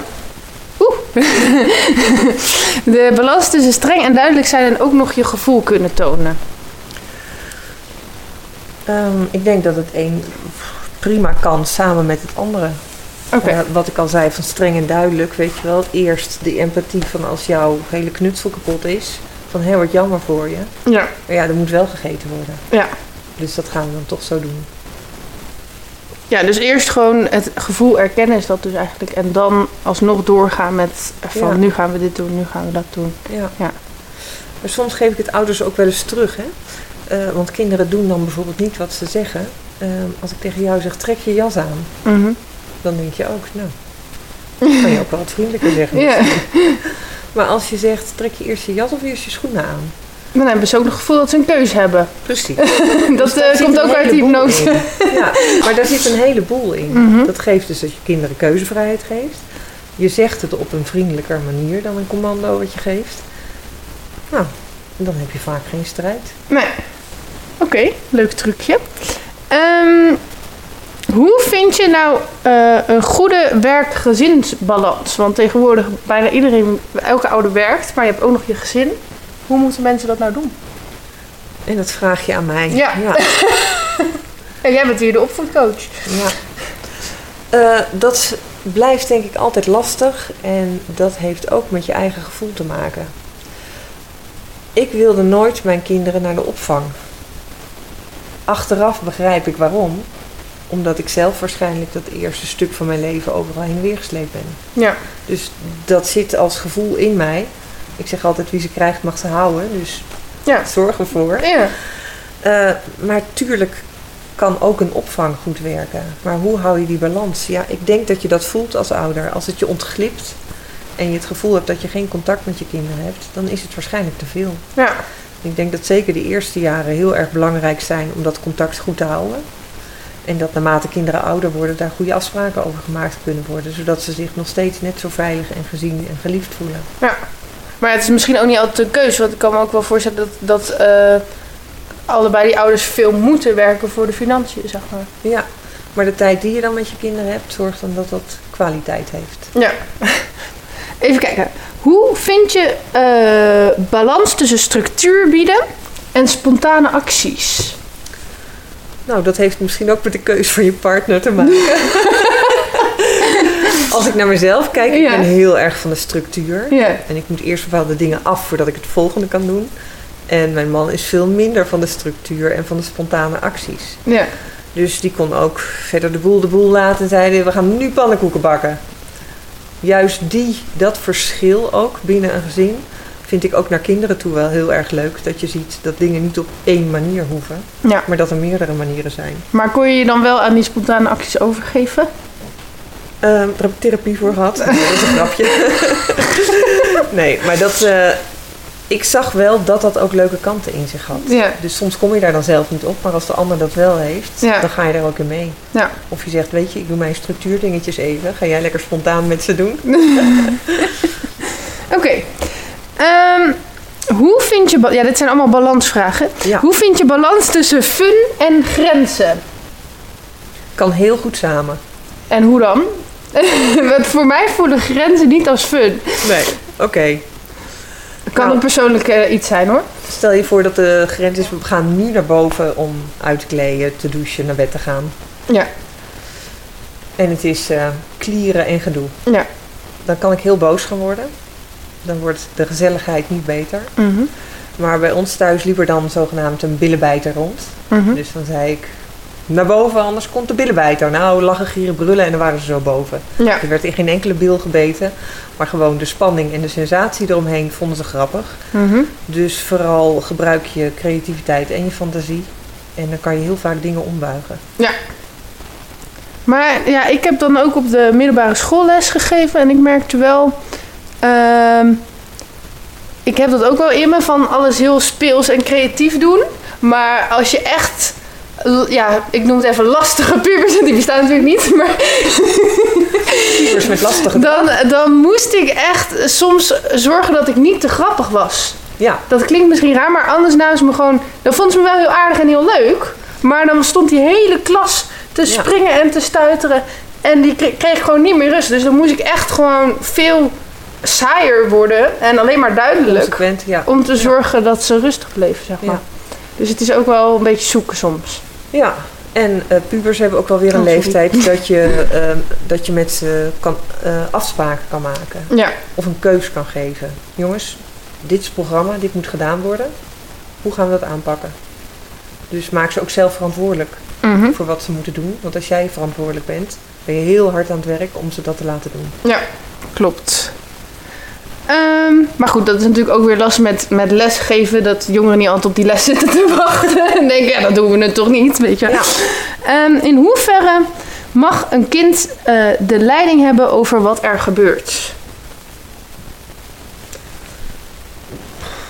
Oeh. de balans tussen streng en duidelijk zijn en ook nog je gevoel kunnen tonen. Ehm, ik denk dat het een prima kan samen met het andere. Oké. Eh, wat ik al zei van streng en duidelijk, weet je wel. Eerst die empathie van als jouw hele knutsel kapot is. Van hé, wat jammer voor je. Ja. Maar ja, er moet wel gegeten worden. Ja. Dus dat gaan we dan toch zo doen. Ja, dus eerst gewoon het gevoel erkennen is dat dus eigenlijk. En dan alsnog doorgaan met van Ja. nu gaan we dit doen, nu gaan we dat doen. Ja. Ja. Maar soms geef ik het ouders ook wel eens terug, hè. Eh, want kinderen doen dan bijvoorbeeld niet wat ze zeggen. Ehm, als ik tegen jou zeg, trek je jas aan. Mhm. Dan denk je ook, nou, dat kan je ook wel wat vriendelijker zeggen. Ja. Maar als je zegt, trek je eerst je jas of eerst je schoenen aan? Dan hebben ze ook nog het gevoel dat ze een keuze hebben. Precies. dat eh, komt ook uit de hypnose. Ja, maar daar zit een heleboel in. Mhm. Dat geeft dus dat je kinderen keuzevrijheid geeft. Je zegt het op een vriendelijker manier dan een commando wat je geeft. Nou, dan heb je vaak geen strijd. Nee. Oké, leuk trucje. Ehm, hoe vind je nou eh, een goede werk-gezinsbalans? Want tegenwoordig bijna iedereen, elke ouder werkt, maar je hebt ook nog je gezin. Hoe moeten mensen dat nou doen? En dat vraag je aan mij. Ja. ja. En jij bent hier de opvoedcoach. Ja. Eh, dat blijft denk ik altijd lastig en dat heeft ook met je eigen gevoel te maken. Ik wilde nooit mijn kinderen naar de opvang. Achteraf begrijp ik waarom. Omdat ik zelf waarschijnlijk dat eerste stuk van mijn leven overal heen weer gesleept ben. Ja. Dus dat zit als gevoel in mij. Ik zeg altijd wie ze krijgt mag ze houden. Dus Ja. zorg ervoor. Ja. Eh, maar tuurlijk kan ook een opvang goed werken. Maar hoe hou je die balans? Ja, ik denk dat je dat voelt als ouder. Als het je ontglipt en je het gevoel hebt dat je geen contact met je kinderen hebt, dan is het waarschijnlijk te veel. Ja. Ik denk dat zeker de eerste jaren heel erg belangrijk zijn om dat contact goed te houden. En dat naarmate kinderen ouder worden, daar goede afspraken over gemaakt kunnen worden. Zodat ze zich nog steeds net zo veilig en gezien en geliefd voelen. Ja. Maar het is misschien ook niet altijd een keuze. Want ik kan me ook wel voorstellen dat, dat eh, allebei die ouders veel moeten werken voor de financiën, zeg maar. Ja, maar de tijd die je dan met je kinderen hebt, zorgt dan dat dat kwaliteit heeft. Ja. Even kijken. Hoe vind je eh, balans tussen structuur bieden en spontane acties? Nou, dat heeft misschien ook met de keuze van je partner te maken. Als ik naar mezelf kijk, ik ben heel erg van de structuur. En ik moet eerst bepaalde dingen af voordat ik het volgende kan doen. En mijn man is veel minder van de structuur en van de spontane acties. Ja. Dus die kon ook verder de boel de boel laten en zeiden we gaan nu pannenkoeken bakken. Juist die, dat verschil ook binnen een gezin vind ik ook naar kinderen toe wel heel erg leuk. Dat je ziet dat dingen niet op één manier hoeven, ja. maar dat er meerdere manieren zijn. Maar kon je je dan wel aan die spontane acties overgeven? Ehm, daar heb ik therapie voor gehad. dat is een grapje. nee, maar dat, eh, ik zag wel dat dat ook leuke kanten in zich had. Ja. Dus soms kom je daar dan zelf niet op, maar als de ander dat wel heeft, Ja. dan ga je daar ook in mee. Ja. Of je zegt, weet je, ik doe mijn structuurdingetjes even. Ga jij lekker spontaan met ze doen? Oké. Ehm, hoe vind je... Ja, dit zijn allemaal balansvragen. Hoe vind je balans tussen fun en grenzen? kan heel goed samen. En hoe dan? Want voor mij voelen grenzen niet als fun. Nee, oké. Het kan Nou. een persoonlijk eh, iets zijn hoor. Stel je voor dat de grens is, we gaan nu naar boven om uit te kleden, te douchen, naar bed te gaan. Ja. En het is klieren en gedoe. Ja. Dan kan ik heel boos gaan worden. Dan wordt de gezelligheid niet beter. Mhm. Maar bij ons thuis liep er dan zogenaamd een billenbijter rond. Mhm. Dus dan zei ik, naar boven, anders komt de billenbijter. Nou, lachen, gieren, brullen en dan waren ze zo boven. Ja. Er werd in geen enkele bil gebeten. Maar gewoon de spanning en de sensatie eromheen vonden ze grappig. Mhm. Dus vooral gebruik je creativiteit en je fantasie. En dan kan je heel vaak dingen ombuigen. Maar ja, ik heb dan ook op de middelbare school les gegeven. En ik merkte wel... ehm, ik heb dat ook wel in me van alles heel speels en creatief doen. Maar als je echt... Ja, ik noem het even lastige pubers. Die bestaan natuurlijk niet. Maar Pubers met lastige dan, dan moest ik echt soms zorgen dat ik niet te grappig was. Ja, Dat klinkt misschien raar, maar anders namen ze me gewoon... Dan vonden ze me wel heel aardig en heel leuk. Maar dan stond die hele klas te Ja. springen en te stuiteren. En die kre- kreeg gewoon niet meer rust. Dus dan moest ik echt gewoon veel saaier worden. En alleen maar duidelijk. Ja. Om te zorgen dat ze rustig bleven, zeg maar. Ja. Dus het is ook wel een beetje zoeken soms. Ja. En eh, pubers hebben ook wel weer een Oh, leeftijd dat je, ehm, dat je met ze kan, eh, afspraken kan maken. Ja, Of een keus kan geven. Jongens, dit is het programma, dit moet gedaan worden. Hoe gaan we dat aanpakken? Dus maak ze ook zelf verantwoordelijk Mhm. voor wat ze moeten doen. Want als jij verantwoordelijk bent, ben je heel hard aan het werk om ze dat te laten doen. ja klopt. Ehm, maar goed, dat is natuurlijk ook weer last met, met lesgeven. Dat jongeren niet altijd op die les zitten te wachten. En denken, ja, dat doen we het toch niet, weet je. Ja. Ehm, in hoeverre mag een kind eh, de leiding hebben over wat er gebeurt?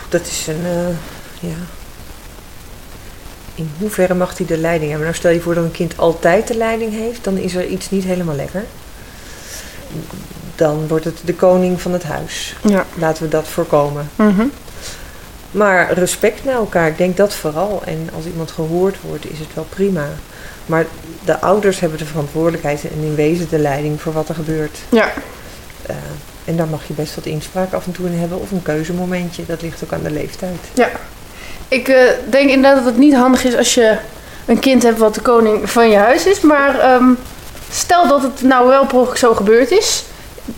Dat is een, eh, ja. In hoeverre mag hij de leiding hebben? Nou, stel je voor dat een kind altijd de leiding heeft, dan is er iets niet helemaal lekker. Dan wordt het de koning van het huis. Ja. Laten we dat voorkomen. Mhm. Maar respect naar elkaar, ik denk dat vooral. En als iemand gehoord wordt, is het wel prima. Maar de ouders hebben de verantwoordelijkheid en in wezen de leiding voor wat er gebeurt. Ja. Eh, en daar mag je best wat inspraak af en toe in hebben of een keuzemomentje. Dat ligt ook aan de leeftijd. Ik eh, denk inderdaad dat het niet handig is als je een kind hebt wat de koning van je huis is. Maar ehm, stel dat het nou wel per ongeluk zo gebeurd is.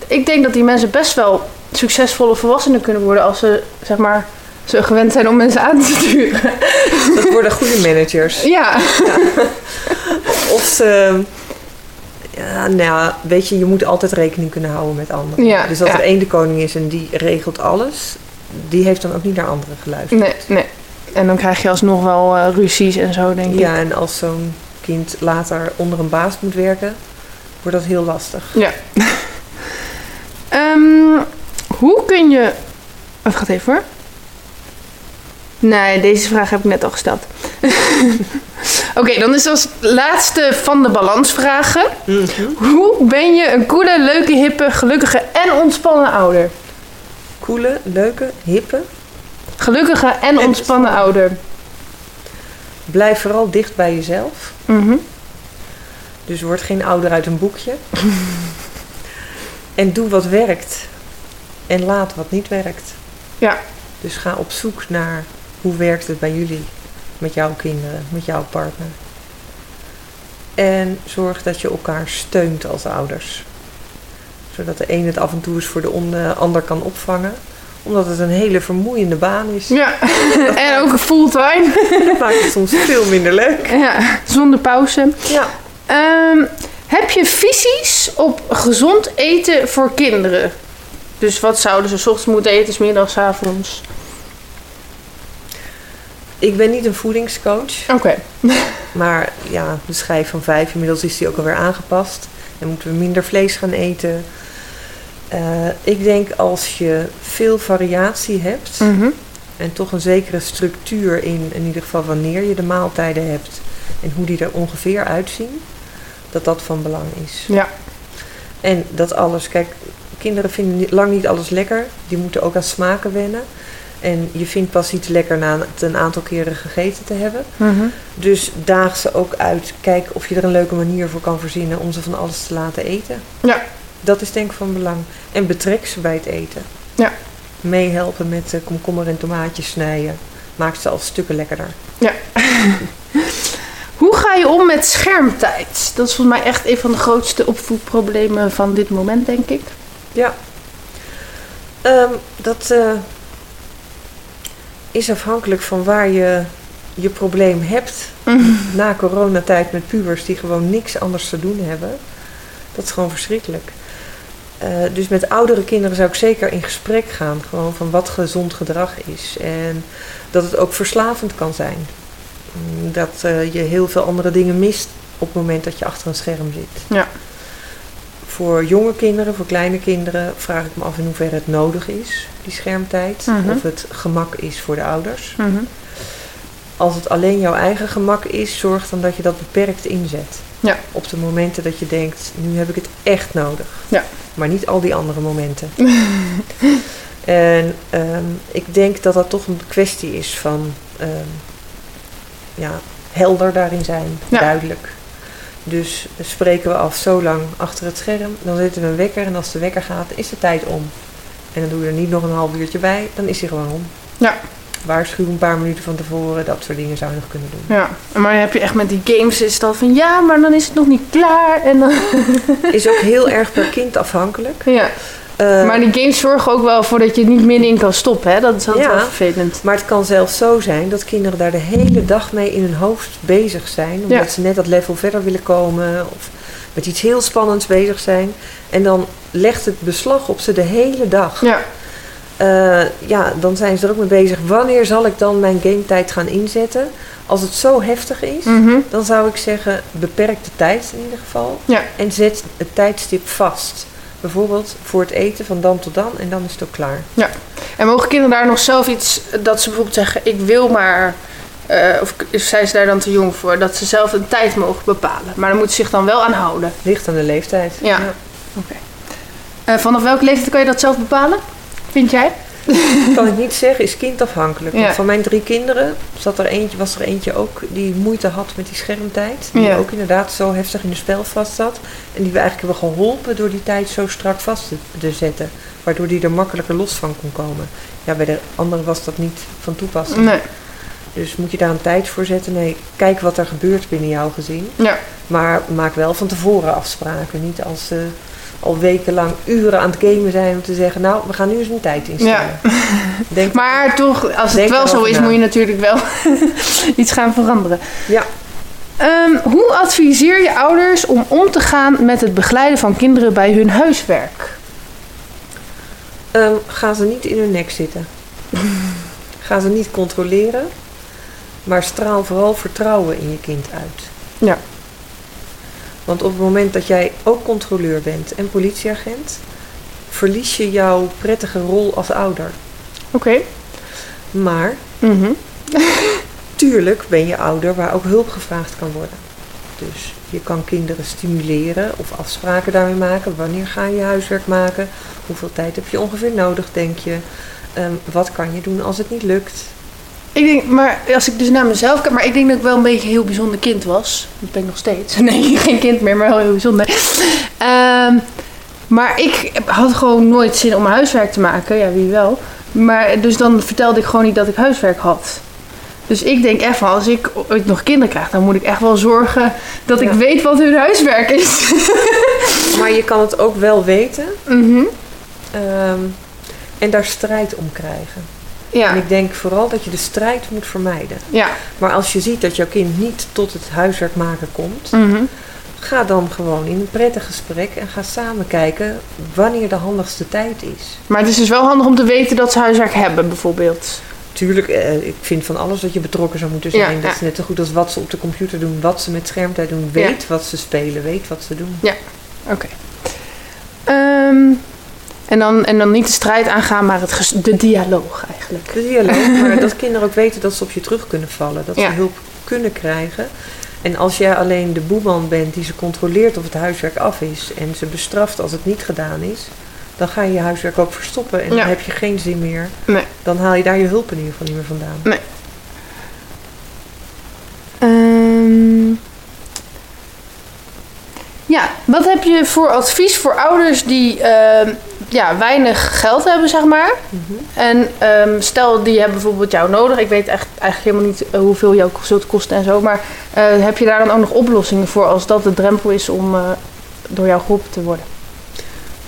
Ik denk dat die mensen best wel succesvolle volwassenen kunnen worden als ze, zeg maar, zo gewend zijn om mensen aan te sturen. Dat worden goede managers. Ja. Of ze... Ja, nou ja, weet je, je moet altijd rekening kunnen houden met anderen. Ja, dus ja. er één de koning is en die regelt alles, die heeft dan ook niet naar anderen geluisterd. Nee, nee. En dan krijg je alsnog wel eh, ruzies en zo, denk ik. Ja, en als zo'n kind later onder een baas moet werken, wordt dat heel lastig. Ja. Ehm, hoe kun je... Het gaat even hoor. Nee, deze vraag heb ik net al gesteld. Oké, dan is als laatste van de balansvragen. Hoe ben je een coole, leuke, hippe, gelukkige en ontspannen ouder? Coole, leuke, hippe. Gelukkige en ontspannen ouder. Blijf vooral dicht bij jezelf. Mhm. Dus word geen ouder uit een boekje. en doe wat werkt. En laat wat niet werkt. Ja. Dus ga op zoek naar hoe werkt het bij jullie. Met jouw kinderen, met jouw partner. En zorg dat je elkaar steunt als ouders. Zodat de een het af en toe eens voor de eh, ander kan opvangen. Omdat het een hele vermoeiende baan is. Ja, en ook fulltime. Dat maakt het soms veel minder leuk. Ja, zonder pauze. Ja. Ehm, heb je visies op gezond eten voor kinderen? Dus wat zouden ze 's ochtends moeten eten, 's middags, 's avonds? Ik ben niet een voedingscoach. Oké. Maar ja, de schijf van vijf, inmiddels is die ook alweer aangepast. En moeten we minder vlees gaan eten. Eh, ik denk als je veel variatie hebt Mhm. en toch een zekere structuur in, in ieder geval wanneer je de maaltijden hebt en hoe die er ongeveer uitzien, dat dat van belang is. Ja. En dat alles, kijk, kinderen vinden lang niet alles lekker. Die moeten ook aan smaken wennen. En je vindt pas iets lekker na het een aantal keren gegeten te hebben. Mhm. Dus daag ze ook uit. Kijk of je er een leuke manier voor kan verzinnen om ze van alles te laten eten. Ja. Dat is denk ik van belang. En betrek ze bij het eten. Ja. Meehelpen met eh, komkommer en tomaatjes snijden. Maakt ze al stukken lekkerder. Hoe ga je om met schermtijd? Dat is volgens mij echt een van de grootste opvoedproblemen van dit moment, denk ik. Ja. Ehm, dat eh, is afhankelijk van waar je je probleem hebt. Na coronatijd met pubers die gewoon niks anders te doen hebben. Dat is gewoon verschrikkelijk. Eh, dus met oudere kinderen zou ik zeker in gesprek gaan. Gewoon van wat gezond gedrag is. En dat het ook verslavend kan zijn. Dat eh, je heel veel andere dingen mist op het moment dat je achter een scherm zit. Ja. Voor jonge kinderen, voor kleine kinderen, vraag ik me af in hoeverre het nodig is, die schermtijd. Mhm. Of het gemak is voor de ouders. Mhm. Als het alleen jouw eigen gemak is, zorg dan dat je dat beperkt inzet. Ja. Op de momenten dat je denkt, nu heb ik het echt nodig. Ja. Maar niet al die andere momenten. en ehm, ik denk dat dat toch een kwestie is van ehm, ja, helder daarin zijn, Ja. duidelijk. Dus spreken we af zo lang achter het scherm, dan zetten we een wekker en als de wekker gaat, is de tijd om. En dan doe je er niet nog een half uurtje bij, dan is hij gewoon om. Ja. Waarschuw een paar minuten van tevoren, dat soort dingen zou je nog kunnen doen. Ja, maar heb je echt met die games is al van ja, maar dan is het nog niet klaar. En dan... Is ook heel erg per kind afhankelijk. Ja, Eh, maar die games zorgen ook wel voor dat je het niet middenin kan stoppen. Hè? Dat is altijd Ja. wel vervelend. Maar het kan zelfs zo zijn dat kinderen daar de hele dag mee in hun hoofd bezig zijn. Omdat Ja. ze net dat level verder willen komen. Of met iets heel spannends bezig zijn. En dan legt het beslag op ze de hele dag. Ja, Eh, ja, dan zijn ze er ook mee bezig. Wanneer zal ik dan mijn gametijd gaan inzetten? Als het zo heftig is, Mhm. dan zou ik zeggen beperk de tijd in ieder geval. Ja. En zet het tijdstip vast. Bijvoorbeeld voor het eten van dan tot dan en dan is het ook klaar. En mogen kinderen daar nog zelf iets, dat ze bijvoorbeeld zeggen, ik wil maar, eh, of zijn ze daar dan te jong voor, dat ze zelf een tijd mogen bepalen. Maar dan moeten ze zich dan wel aan houden. Ligt aan de leeftijd. Ja. Eh, vanaf welke leeftijd kan je dat zelf bepalen? Vind jij? kan ik niet zeggen, is kindafhankelijk. Ja. Want Van mijn drie kinderen zat er eentje, was er eentje ook die moeite had met die schermtijd. Die Ja. ook inderdaad zo heftig in de spel vast zat. En die we eigenlijk hebben geholpen door die tijd zo strak vast te, te zetten. Waardoor die er makkelijker los van kon komen. Ja, bij de anderen was dat niet van toepassing. Nee. Dus moet je daar een tijd voor zetten? Nee, kijk wat er gebeurt binnen jouw gezin. Ja. Maar maak wel van tevoren afspraken. Niet als ze al wekenlang uren aan het gamen zijn om te zeggen... nou, we gaan nu eens een tijd instellen. Denk Maar toch, als het wel zo is, na. moet je natuurlijk wel iets gaan veranderen. Ja. Ehm, hoe adviseer je ouders om om te gaan met het begeleiden van kinderen bij hun huiswerk? Ehm, ga ze niet in hun nek zitten. ga ze niet controleren. Maar straal vooral vertrouwen in je kind uit. Ja. Want op het moment dat jij ook controleur bent en politieagent, verlies je jouw prettige rol als ouder. Oké. Maar Mhm. tuurlijk ben je ouder waar ook hulp gevraagd kan worden. Dus je kan kinderen stimuleren of afspraken daarmee maken. Wanneer ga je huiswerk maken? Hoeveel tijd heb je ongeveer nodig, denk je? Ehm, wat kan je doen als het niet lukt? Ik denk, maar als ik dus naar mezelf kijk, maar ik denk dat ik wel een beetje een heel bijzonder kind was. Dat ben ik nog steeds. Nee, geen kind meer, maar wel heel bijzonder. Ehm, maar ik had gewoon nooit zin om huiswerk te maken. Ja, wie wel. Maar dus dan vertelde ik gewoon niet dat ik huiswerk had. Dus ik denk echt van, als ik ooit nog kinderen krijg, dan moet ik echt wel zorgen dat ik weet wat hun huiswerk is. Maar je kan het ook wel weten Mhm. ehm, en daar strijd om krijgen. Ja. En ik denk vooral dat je de strijd moet vermijden. Ja. Maar als je ziet dat jouw kind niet tot het huiswerk maken komt, Mhm. ga dan gewoon in een prettig gesprek en ga samen kijken wanneer de handigste tijd is. Maar het is dus wel handig om te weten dat ze huiswerk hebben, bijvoorbeeld. Tuurlijk, eh, ik vind van alles dat je betrokken zou moeten Ja, zijn. dat ja. is net zo goed als wat ze op de computer doen, wat ze met schermtijd doen. Ja. Weet wat ze spelen, weet wat ze doen. Oké. Ehm, en, dan, en dan niet de strijd aangaan, maar het de dialoog eigenlijk. De dialoog, maar dat kinderen ook weten dat ze op je terug kunnen vallen. Dat Ja. ze hulp kunnen krijgen. En als jij alleen de boeman bent die ze controleert of het huiswerk af is en ze bestraft als het niet gedaan is, dan ga je je huiswerk ook verstoppen en Ja. dan heb je geen zin meer. Nee. Dan haal je daar je hulp in ieder geval niet meer vandaan. Ehm, ja, wat heb je voor advies voor ouders die ehm, ja, weinig geld hebben, zeg maar? Mhm. En ehm, stel, die hebben bijvoorbeeld jou nodig. Ik weet echt, eigenlijk helemaal niet eh, hoeveel jou zult kosten en zo. Maar eh, heb je daar dan ook nog oplossingen voor als dat de drempel is om eh, door jou geholpen te worden?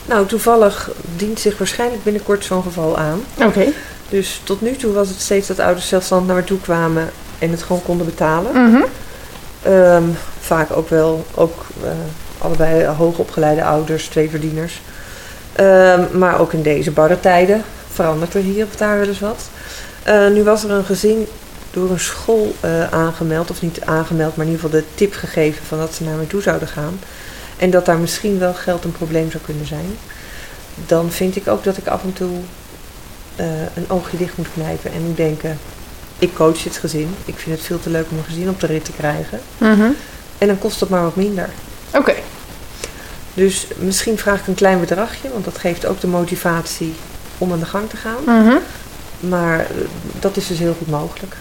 Nou, toevallig dient zich waarschijnlijk binnenkort zo'n geval aan. Oké. Dus tot nu toe was het steeds dat ouders zelfstandig naar me toe kwamen en het gewoon konden betalen. Mhm. Ehm, vaak ook wel, ook allebei hoogopgeleide ouders, twee verdieners. Ehm, maar ook in deze barre tijden verandert er hier of daar wel eens wat. Eh, nu was er een gezin door een school eh, aangemeld, of niet aangemeld, maar in ieder geval de tip gegeven van dat ze naar me toe zouden gaan. En dat daar misschien wel geld een probleem zou kunnen zijn. Dan vind ik ook dat ik af en toe eh, een oogje dicht moet knijpen en moet denken, ik coach dit gezin. Ik vind het veel te leuk om een gezin op de rit te krijgen. Mhm. En dan kost het maar wat minder. Oké. Dus misschien vraag ik een klein bedragje, want dat geeft ook de motivatie om aan de gang te gaan. Mhm. Maar eh, dat is dus heel goed mogelijk.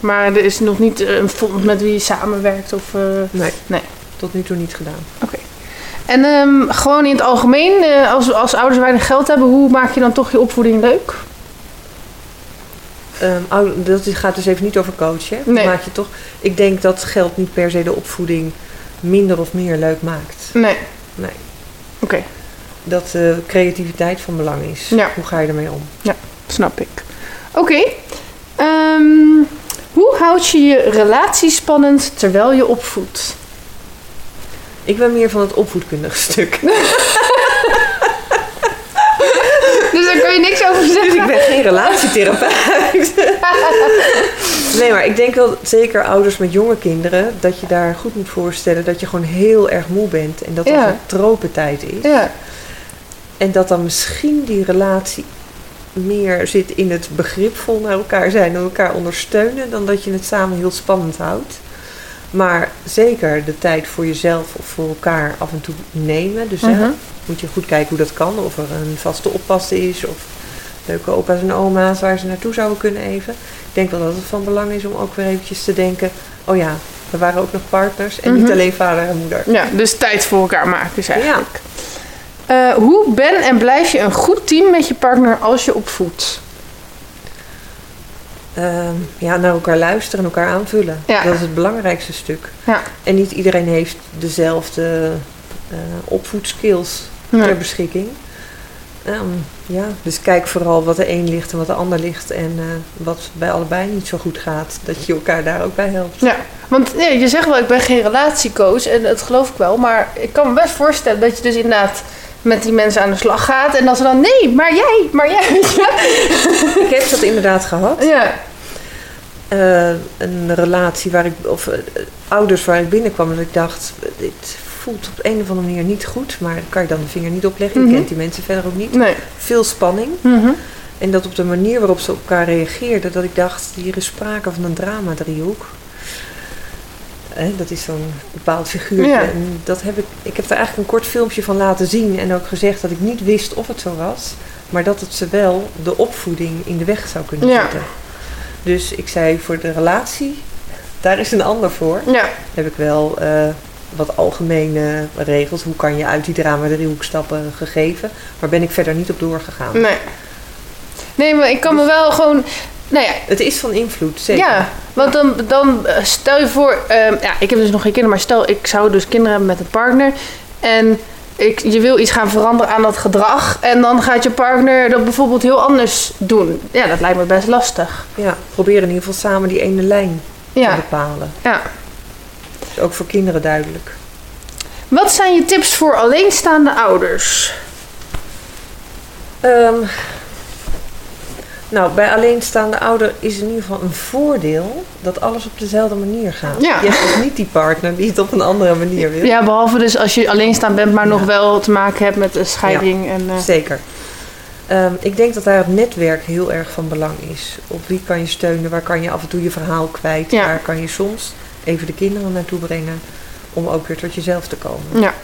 Maar er is nog niet eh, een fonds met wie je samenwerkt of... eh, Nee. Nee. Tot nu toe niet gedaan. En ehm, gewoon in het algemeen, als, als ouders weinig geld hebben, hoe maak je dan toch je opvoeding leuk? Ouder- dat gaat dus even niet over coachen. Nee. Maak je toch, ik denk dat geld niet per se de opvoeding minder of meer leuk maakt. Nee. Nee. Oké, Dat eh, creativiteit van belang is. Ja. Hoe ga je ermee om? snap ik. Oké. Ehm, hoe houd je je relatie spannend terwijl je opvoedt? Ik ben meer van het opvoedkundige stuk. Dus daar kan je niks over Dus ik ben geen relatietherapeut. nee, maar ik denk wel zeker ouders met jonge kinderen... dat je daar goed moet voorstellen dat je gewoon heel erg moe bent. En dat dat Ja. een tropentijd is. Ja, En dat dan misschien die relatie meer zit in het begripvol naar elkaar zijn... en elkaar ondersteunen... dan dat je het samen heel spannend houdt. Maar zeker de tijd voor jezelf of voor elkaar af en toe nemen. Dus hè, Mhm. moet je goed kijken hoe dat kan. Of er een vaste oppassen is. Of leuke opa's en oma's waar ze naartoe zouden kunnen even. Ik denk wel dat het van belang is om ook weer eventjes te denken... oh ja, we waren ook nog partners en niet Mhm. alleen vader en moeder. ja, dus tijd voor elkaar maken is eigenlijk. Eh, hoe ben en blijf je een goed team met je partner als je opvoedt? Ehm, ja, naar elkaar luisteren en elkaar aanvullen. Ja. Dat is het belangrijkste stuk. Ja. En niet iedereen heeft dezelfde eh opvoedskills ter beschikking. Ehm, ja, dus kijk vooral wat de een ligt en wat de ander ligt. En eh, wat bij allebei niet zo goed gaat. Dat je elkaar daar ook bij helpt. Ja, want nee, je zegt wel, ik ben geen relatiecoach en dat geloof ik wel. Maar ik kan me best voorstellen dat je dus inderdaad met die mensen aan de slag gaat. En dat ze dan, nee, maar jij, maar jij. Ik heb dat inderdaad gehad. ja, Eh, een relatie waar ik, of eh, ouders waar ik binnenkwam. En ik dacht, dit voelt op een of andere manier niet goed, maar kan je dan de vinger niet op leggen. Mhm. Je kent die mensen verder ook niet. Nee. Veel spanning. Mhm. En dat op de manier waarop ze op elkaar reageerden, dat ik dacht, hier is sprake van een drama-driehoek. Dat is zo'n bepaald figuurtje. Ja. En dat heb ik, ik heb er eigenlijk een kort filmpje van laten zien en ook gezegd dat ik niet wist of het zo was, maar dat het ze wel de opvoeding in de weg zou kunnen Ja. zetten. Dus ik zei voor de relatie, daar is een ander voor. Ja. Heb ik wel eh, wat algemene regels. Hoe kan je uit die drama-driehoek stappen gegeven. Maar ben ik verder niet op doorgegaan. Nee. Nee, maar ik kan me wel gewoon... Nou ja, Het is van invloed, zeker. Ja, want dan, dan eh, stel je voor, ehm, ja, ik heb dus nog geen kinderen, maar stel ik zou dus kinderen hebben met een partner en ik, je wil iets gaan veranderen aan dat gedrag en dan gaat je partner dat bijvoorbeeld heel anders doen. Ja, dat lijkt me best lastig. Ja, probeer in ieder geval samen die ene lijn te bepalen. ja. Ook voor kinderen duidelijk. Wat zijn je tips voor alleenstaande ouders? Ehm, nou, bij alleenstaande ouder is in ieder geval een voordeel dat alles op dezelfde manier gaat. Ja. Je hebt dus niet die partner die het op een andere manier wil. Ja, behalve dus als je alleenstaand bent, maar nog wel te maken hebt met een scheiding. En, eh, Zeker. Ehm, ik denk dat daar het netwerk heel erg van belang is. Op wie kan je steunen, waar kan je af en toe je verhaal kwijt, Ja. waar kan je soms even de kinderen naartoe brengen om ook weer tot jezelf te komen. ja.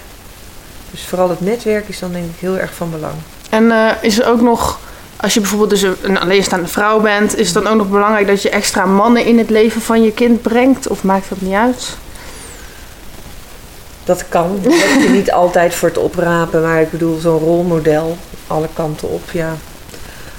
Dus vooral het netwerk is dan denk ik heel erg van belang. En eh, is er ook nog, als je bijvoorbeeld dus een- een alleenstaande vrouw bent, is het dan ook nog belangrijk dat je extra mannen in het leven van je kind brengt? Of maakt dat niet uit? Dat kan. Heb je niet altijd voor het oprapen, maar ik bedoel zo'n rolmodel, alle kanten op, ja.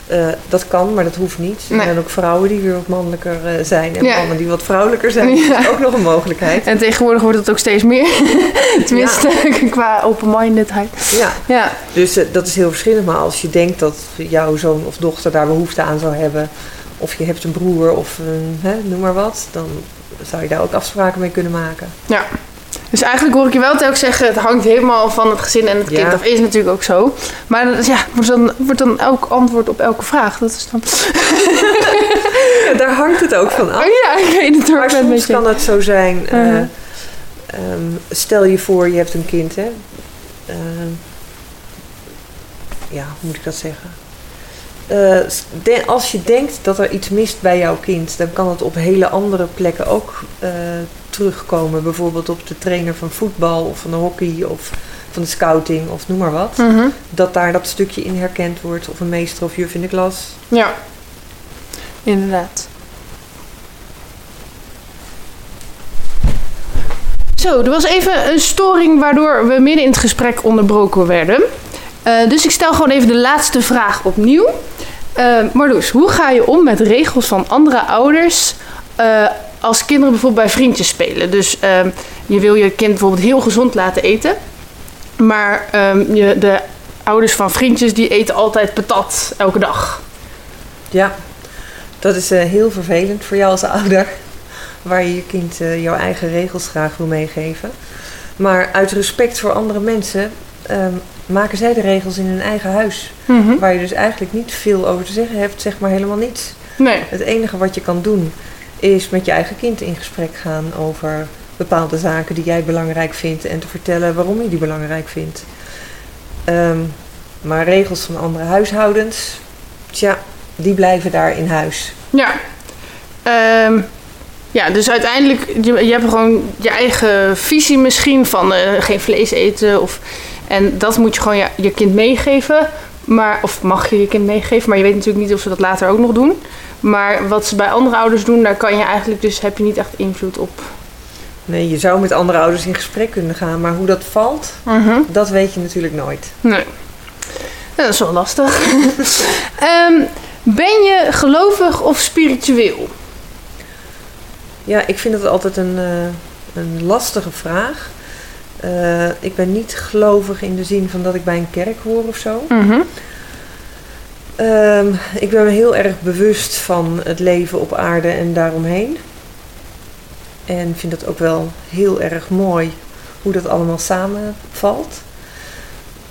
Eh, dat kan, maar dat hoeft niet. Er zijn ook vrouwen die weer wat mannelijker eh, zijn en Ja. mannen die wat vrouwelijker zijn. Ja. Dat is ook nog een mogelijkheid. En tegenwoordig wordt het ook steeds meer. Tenminste, qua open-mindedheid. Ja, Ja, dus eh, dat is heel verschillend. Maar als je denkt dat jouw zoon of dochter daar behoefte aan zou hebben, of je hebt een broer of een, hè, noem maar wat, dan zou je daar ook afspraken mee kunnen maken. ja. Dus eigenlijk hoor ik je wel telkens zeggen, het hangt helemaal van het gezin en het kind. Ja. Dat is natuurlijk ook zo. Maar dat ja, wordt dan, wordt dan elk antwoord op elke vraag. Dat is dan... Ja, daar hangt het ook van af. Oh ja, ik weet het. Maar soms kan het zo zijn. eh, ehm, stel je voor, je hebt een kind, hè? Ehm, ja, hoe moet ik dat zeggen? De- als je denkt dat er iets mist bij jouw kind, dan kan het op hele andere plekken ook eh, terugkomen. Bijvoorbeeld op de trainer van voetbal of van de hockey of van de scouting of noem maar wat. Mhm. Dat daar dat stukje in herkend wordt of een meester of juf in de klas. Ja, inderdaad. Zo, er was even een storing waardoor we midden in het gesprek onderbroken werden. Eh, dus ik stel gewoon even de laatste vraag opnieuw. Eh Marloes, hoe ga je om met regels van andere ouders eh, als kinderen bijvoorbeeld bij vriendjes spelen? Dus ehm, je wil je kind bijvoorbeeld heel gezond laten eten, maar ehm, je, de ouders van vriendjes die eten altijd patat elke dag. Ja, dat is heel vervelend voor jou als ouder. Waar je je kind jouw eigen regels graag wil meegeven. Maar uit respect voor andere mensen ehm, maken zij de regels in hun eigen huis. Mhm. Waar je dus eigenlijk niet veel over te zeggen hebt, zeg maar helemaal niets. Nee. Het enige wat je kan doen is met je eigen kind in gesprek gaan over bepaalde zaken die jij belangrijk vindt en te vertellen waarom je die belangrijk vindt. Ehm, maar regels van andere huishoudens, tja, die blijven daar in huis. Ja. Ehm, ja, dus uiteindelijk, je, je hebt gewoon je eigen visie misschien van eh, geen vlees eten. Of, en dat moet je gewoon je, je kind meegeven. Maar, of mag je je kind meegeven, maar je weet natuurlijk niet of ze dat later ook nog doen. Maar wat ze bij andere ouders doen, daar kan je eigenlijk dus, heb je niet echt invloed op. Nee, je zou met andere ouders in gesprek kunnen gaan, maar hoe dat valt, dat weet je natuurlijk nooit. Nee. Dat is wel lastig. Ehm, ben je gelovig of spiritueel? Ja, ik vind het altijd een, eh, een lastige vraag. Eh, ik ben niet gelovig in de zin van dat ik bij een kerk hoor of zo. Mhm. Ehm, ik ben me heel erg bewust van het leven op aarde en daaromheen. En vind het ook wel heel erg mooi hoe dat allemaal samenvalt.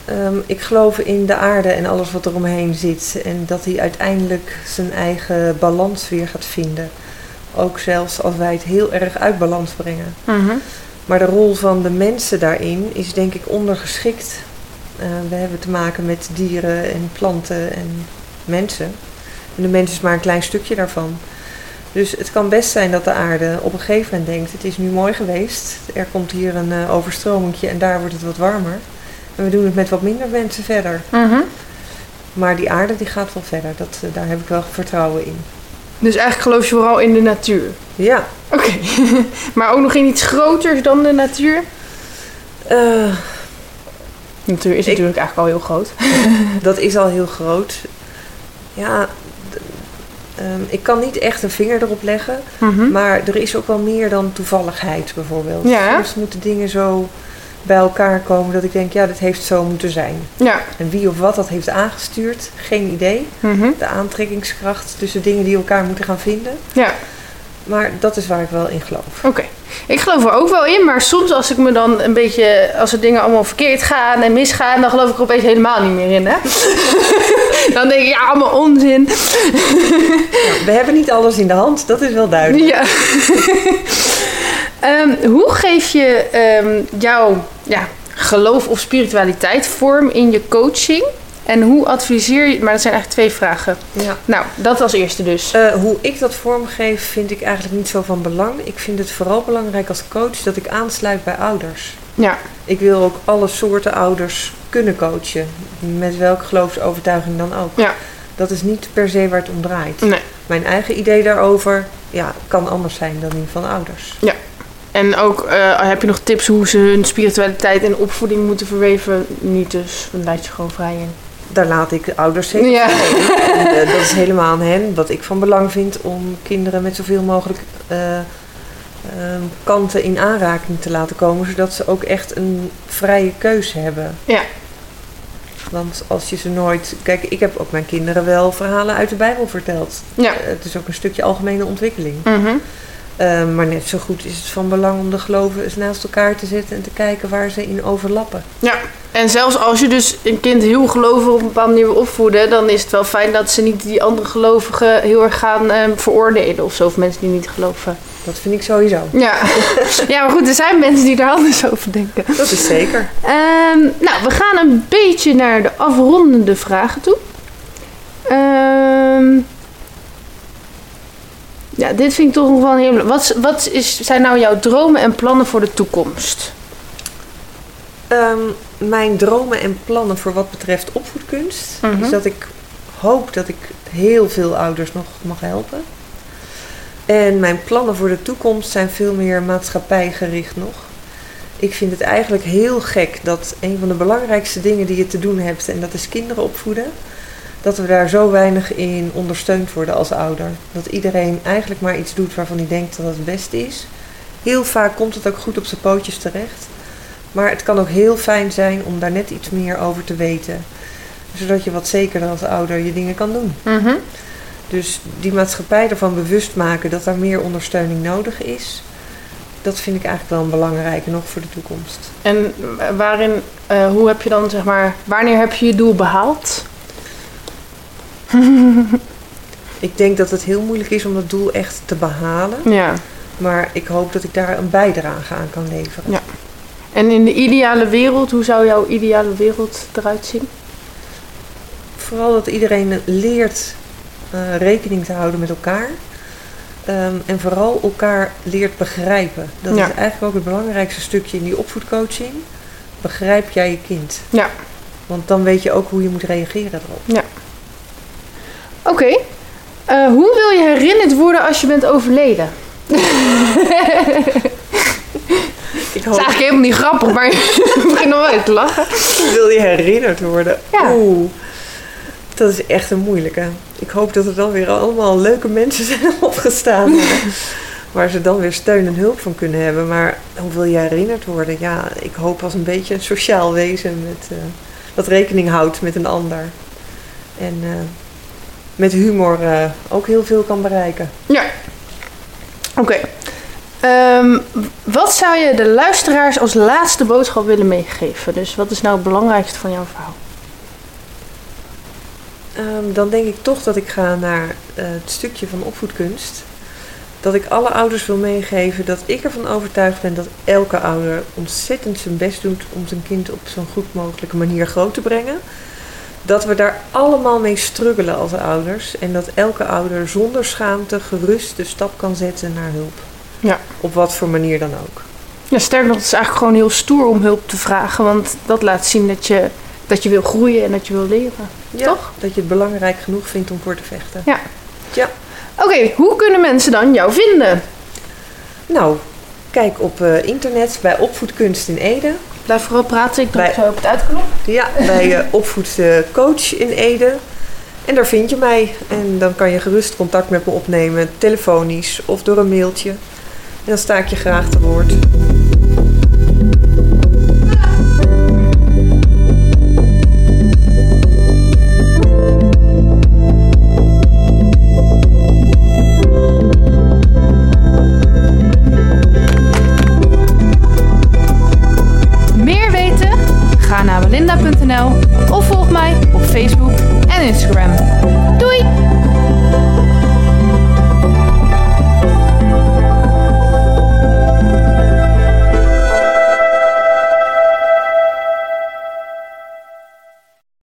Ehm, ik geloof in de aarde en alles wat er omheen zit. En dat hij uiteindelijk zijn eigen balans weer gaat vinden. Ook zelfs als wij het heel erg uit balans brengen. Mhm. Maar de rol van de mensen daarin is denk ik ondergeschikt. Eh, we hebben te maken met dieren en planten en mensen. En de mens is maar een klein stukje daarvan. Dus het kan best zijn dat de aarde op een gegeven moment denkt: het is nu mooi geweest. Er komt hier een uh, overstromingje en daar wordt het wat warmer. En we doen het met wat minder mensen verder. Mhm. Maar die aarde die gaat wel verder. Dat, eh, daar heb ik wel vertrouwen in. Dus eigenlijk geloof je vooral in de natuur. Ja. Oké. maar ook nog in iets groters dan de natuur? Eh, De natuur is Ik- natuurlijk eigenlijk al heel groot. dat is al heel groot. Ja, ehm, ik kan niet echt een vinger erop leggen. Mhm. Maar er is ook wel meer dan toevalligheid bijvoorbeeld. Ja. Soms moeten dingen zo bij elkaar komen dat ik denk, ja, dit heeft zo moeten zijn. Ja. En wie of wat dat heeft aangestuurd, geen idee. Mhm. De aantrekkingskracht tussen dingen die elkaar moeten gaan vinden. Ja. Maar dat is waar ik wel in geloof. Oké. Ik geloof er ook wel in, maar soms als ik me dan een beetje, als er dingen allemaal verkeerd gaan en misgaan, dan geloof ik er opeens helemaal niet meer in, hè? dan denk ik, ja, allemaal onzin. We hebben niet alles in de hand, dat is wel duidelijk. Ja. Ehm, hoe geef je ehm, jouw ja, geloof of spiritualiteit vorm in je coaching? En hoe adviseer je, maar dat zijn eigenlijk twee vragen. Ja. Nou, dat als eerste dus. Eh, hoe ik dat vormgeef vind ik eigenlijk niet zo van belang. Ik vind het vooral belangrijk als coach dat ik aansluit bij ouders. Ja, Ik wil ook alle soorten ouders kunnen coachen. Met welke geloofsovertuiging dan ook. Ja. Dat is niet per se waar het om draait. nee. Mijn eigen idee daarover ja, kan anders zijn dan die van ouders. En ook eh, heb je nog tips hoe ze hun spiritualiteit en opvoeding moeten verweven? Niet dus, dan laat je gewoon vrij in. Daar laat ik de ouders zeker Ja. vrij. En, eh, dat is helemaal aan hen. Wat ik van belang vind om kinderen met zoveel mogelijk eh, eh, kanten in aanraking te laten komen. Zodat ze ook echt een vrije keuze hebben. Ja. Want als je ze nooit... Kijk, ik heb ook mijn kinderen wel verhalen uit de Bijbel verteld. Ja. Eh, Het is ook een stukje algemene ontwikkeling. Mhm. Eh, maar net zo goed is het van belang om de geloven eens naast elkaar te zetten en te kijken waar ze in overlappen. Ja, en zelfs als je dus een kind heel gelovig op een bepaalde manier wil opvoeden, dan is het wel fijn dat ze niet die andere gelovigen heel erg gaan eh, veroordelen of zo, of mensen die niet geloven. Dat vind ik sowieso. Ja. ja, maar goed, er zijn mensen die daar anders over denken. Dat is zeker. Ehm, nou, we gaan een beetje naar de afrondende vragen toe. Ehm, ja, dit vind ik toch nog wel heel... Wat, wat is, zijn nou jouw dromen en plannen voor de toekomst? Ehm, mijn dromen en plannen voor wat betreft opvoedkunst Mhm. is dat ik hoop dat ik heel veel ouders nog mag helpen. En mijn plannen voor de toekomst zijn veel meer maatschappijgericht nog. Ik vind het eigenlijk heel gek dat een van de belangrijkste dingen die je te doen hebt, en dat is kinderen opvoeden, dat we daar zo weinig in ondersteund worden als ouder. Dat iedereen eigenlijk maar iets doet waarvan hij denkt dat het het beste is. Heel vaak komt het ook goed op zijn pootjes terecht. Maar het kan ook heel fijn zijn om daar net iets meer over te weten. Zodat je wat zekerder als ouder je dingen kan doen. Mhm. Dus die maatschappij ervan bewust maken dat daar meer ondersteuning nodig is. Dat vind ik eigenlijk wel een belangrijke nog voor de toekomst. En waarin, eh, hoe heb je dan, zeg maar, wanneer heb je je doel behaald? Ik denk dat het heel moeilijk is om dat doel echt te behalen. Ja. Maar ik hoop dat ik daar een bijdrage aan kan leveren. Ja. En in de ideale wereld, hoe zou jouw ideale wereld eruit zien? Vooral dat iedereen leert eh, rekening te houden met elkaar. Ehm, en vooral elkaar leert begrijpen. Dat Ja. is eigenlijk ook het belangrijkste stukje in die opvoedcoaching. Begrijp jij je kind? Ja. Want dan weet je ook hoe je moet reageren erop. Oké. Eh, hoe wil je herinnerd worden als je bent overleden? Ik Dat is eigenlijk helemaal niet grappig, maar je begint nog wel eens te lachen. wil je herinnerd worden? Ja. Oeh, dat is echt een moeilijke. Ik hoop dat er dan weer allemaal leuke mensen zijn opgestaan. waar ze dan weer steun en hulp van kunnen hebben. Maar hoe wil je herinnerd worden? Ja, ik hoop als een beetje een sociaal wezen met, eh, dat rekening houdt met een ander. En eh, met humor eh, ook heel veel kan bereiken. Ja. Oké. Ehm, wat zou je de luisteraars als laatste boodschap willen meegeven? Dus wat is nou het belangrijkste van jouw verhaal? Ehm, dan denk ik toch dat ik ga naar eh, het stukje van opvoedkunst. dat ik alle ouders wil meegeven dat ik ervan overtuigd ben dat elke ouder ontzettend zijn best doet om zijn kind op zo'n goed mogelijke manier groot te brengen. Dat we daar allemaal mee struggelen als ouders en dat elke ouder zonder schaamte gerust de stap kan zetten naar hulp. Ja. Op wat voor manier dan ook. Ja, sterker nog, het is eigenlijk gewoon heel stoer om hulp te vragen. Want dat laat zien dat je, dat je wil groeien en dat je wil leren. Ja, Toch? Dat je het belangrijk genoeg vindt om voor te vechten. Ja. Ja. Oké, hoe kunnen mensen dan jou vinden? Nou, kijk op eh, internet bij Opvoedkunst in Ede. Blijf vooral praten, ik Bij- zo op het uitknop. Ja, bij eh Opvoedcoach in Ede. En daar vind je mij. En dan kan je gerust contact met me opnemen, telefonisch of door een mailtje. En dan sta ik je graag te woord.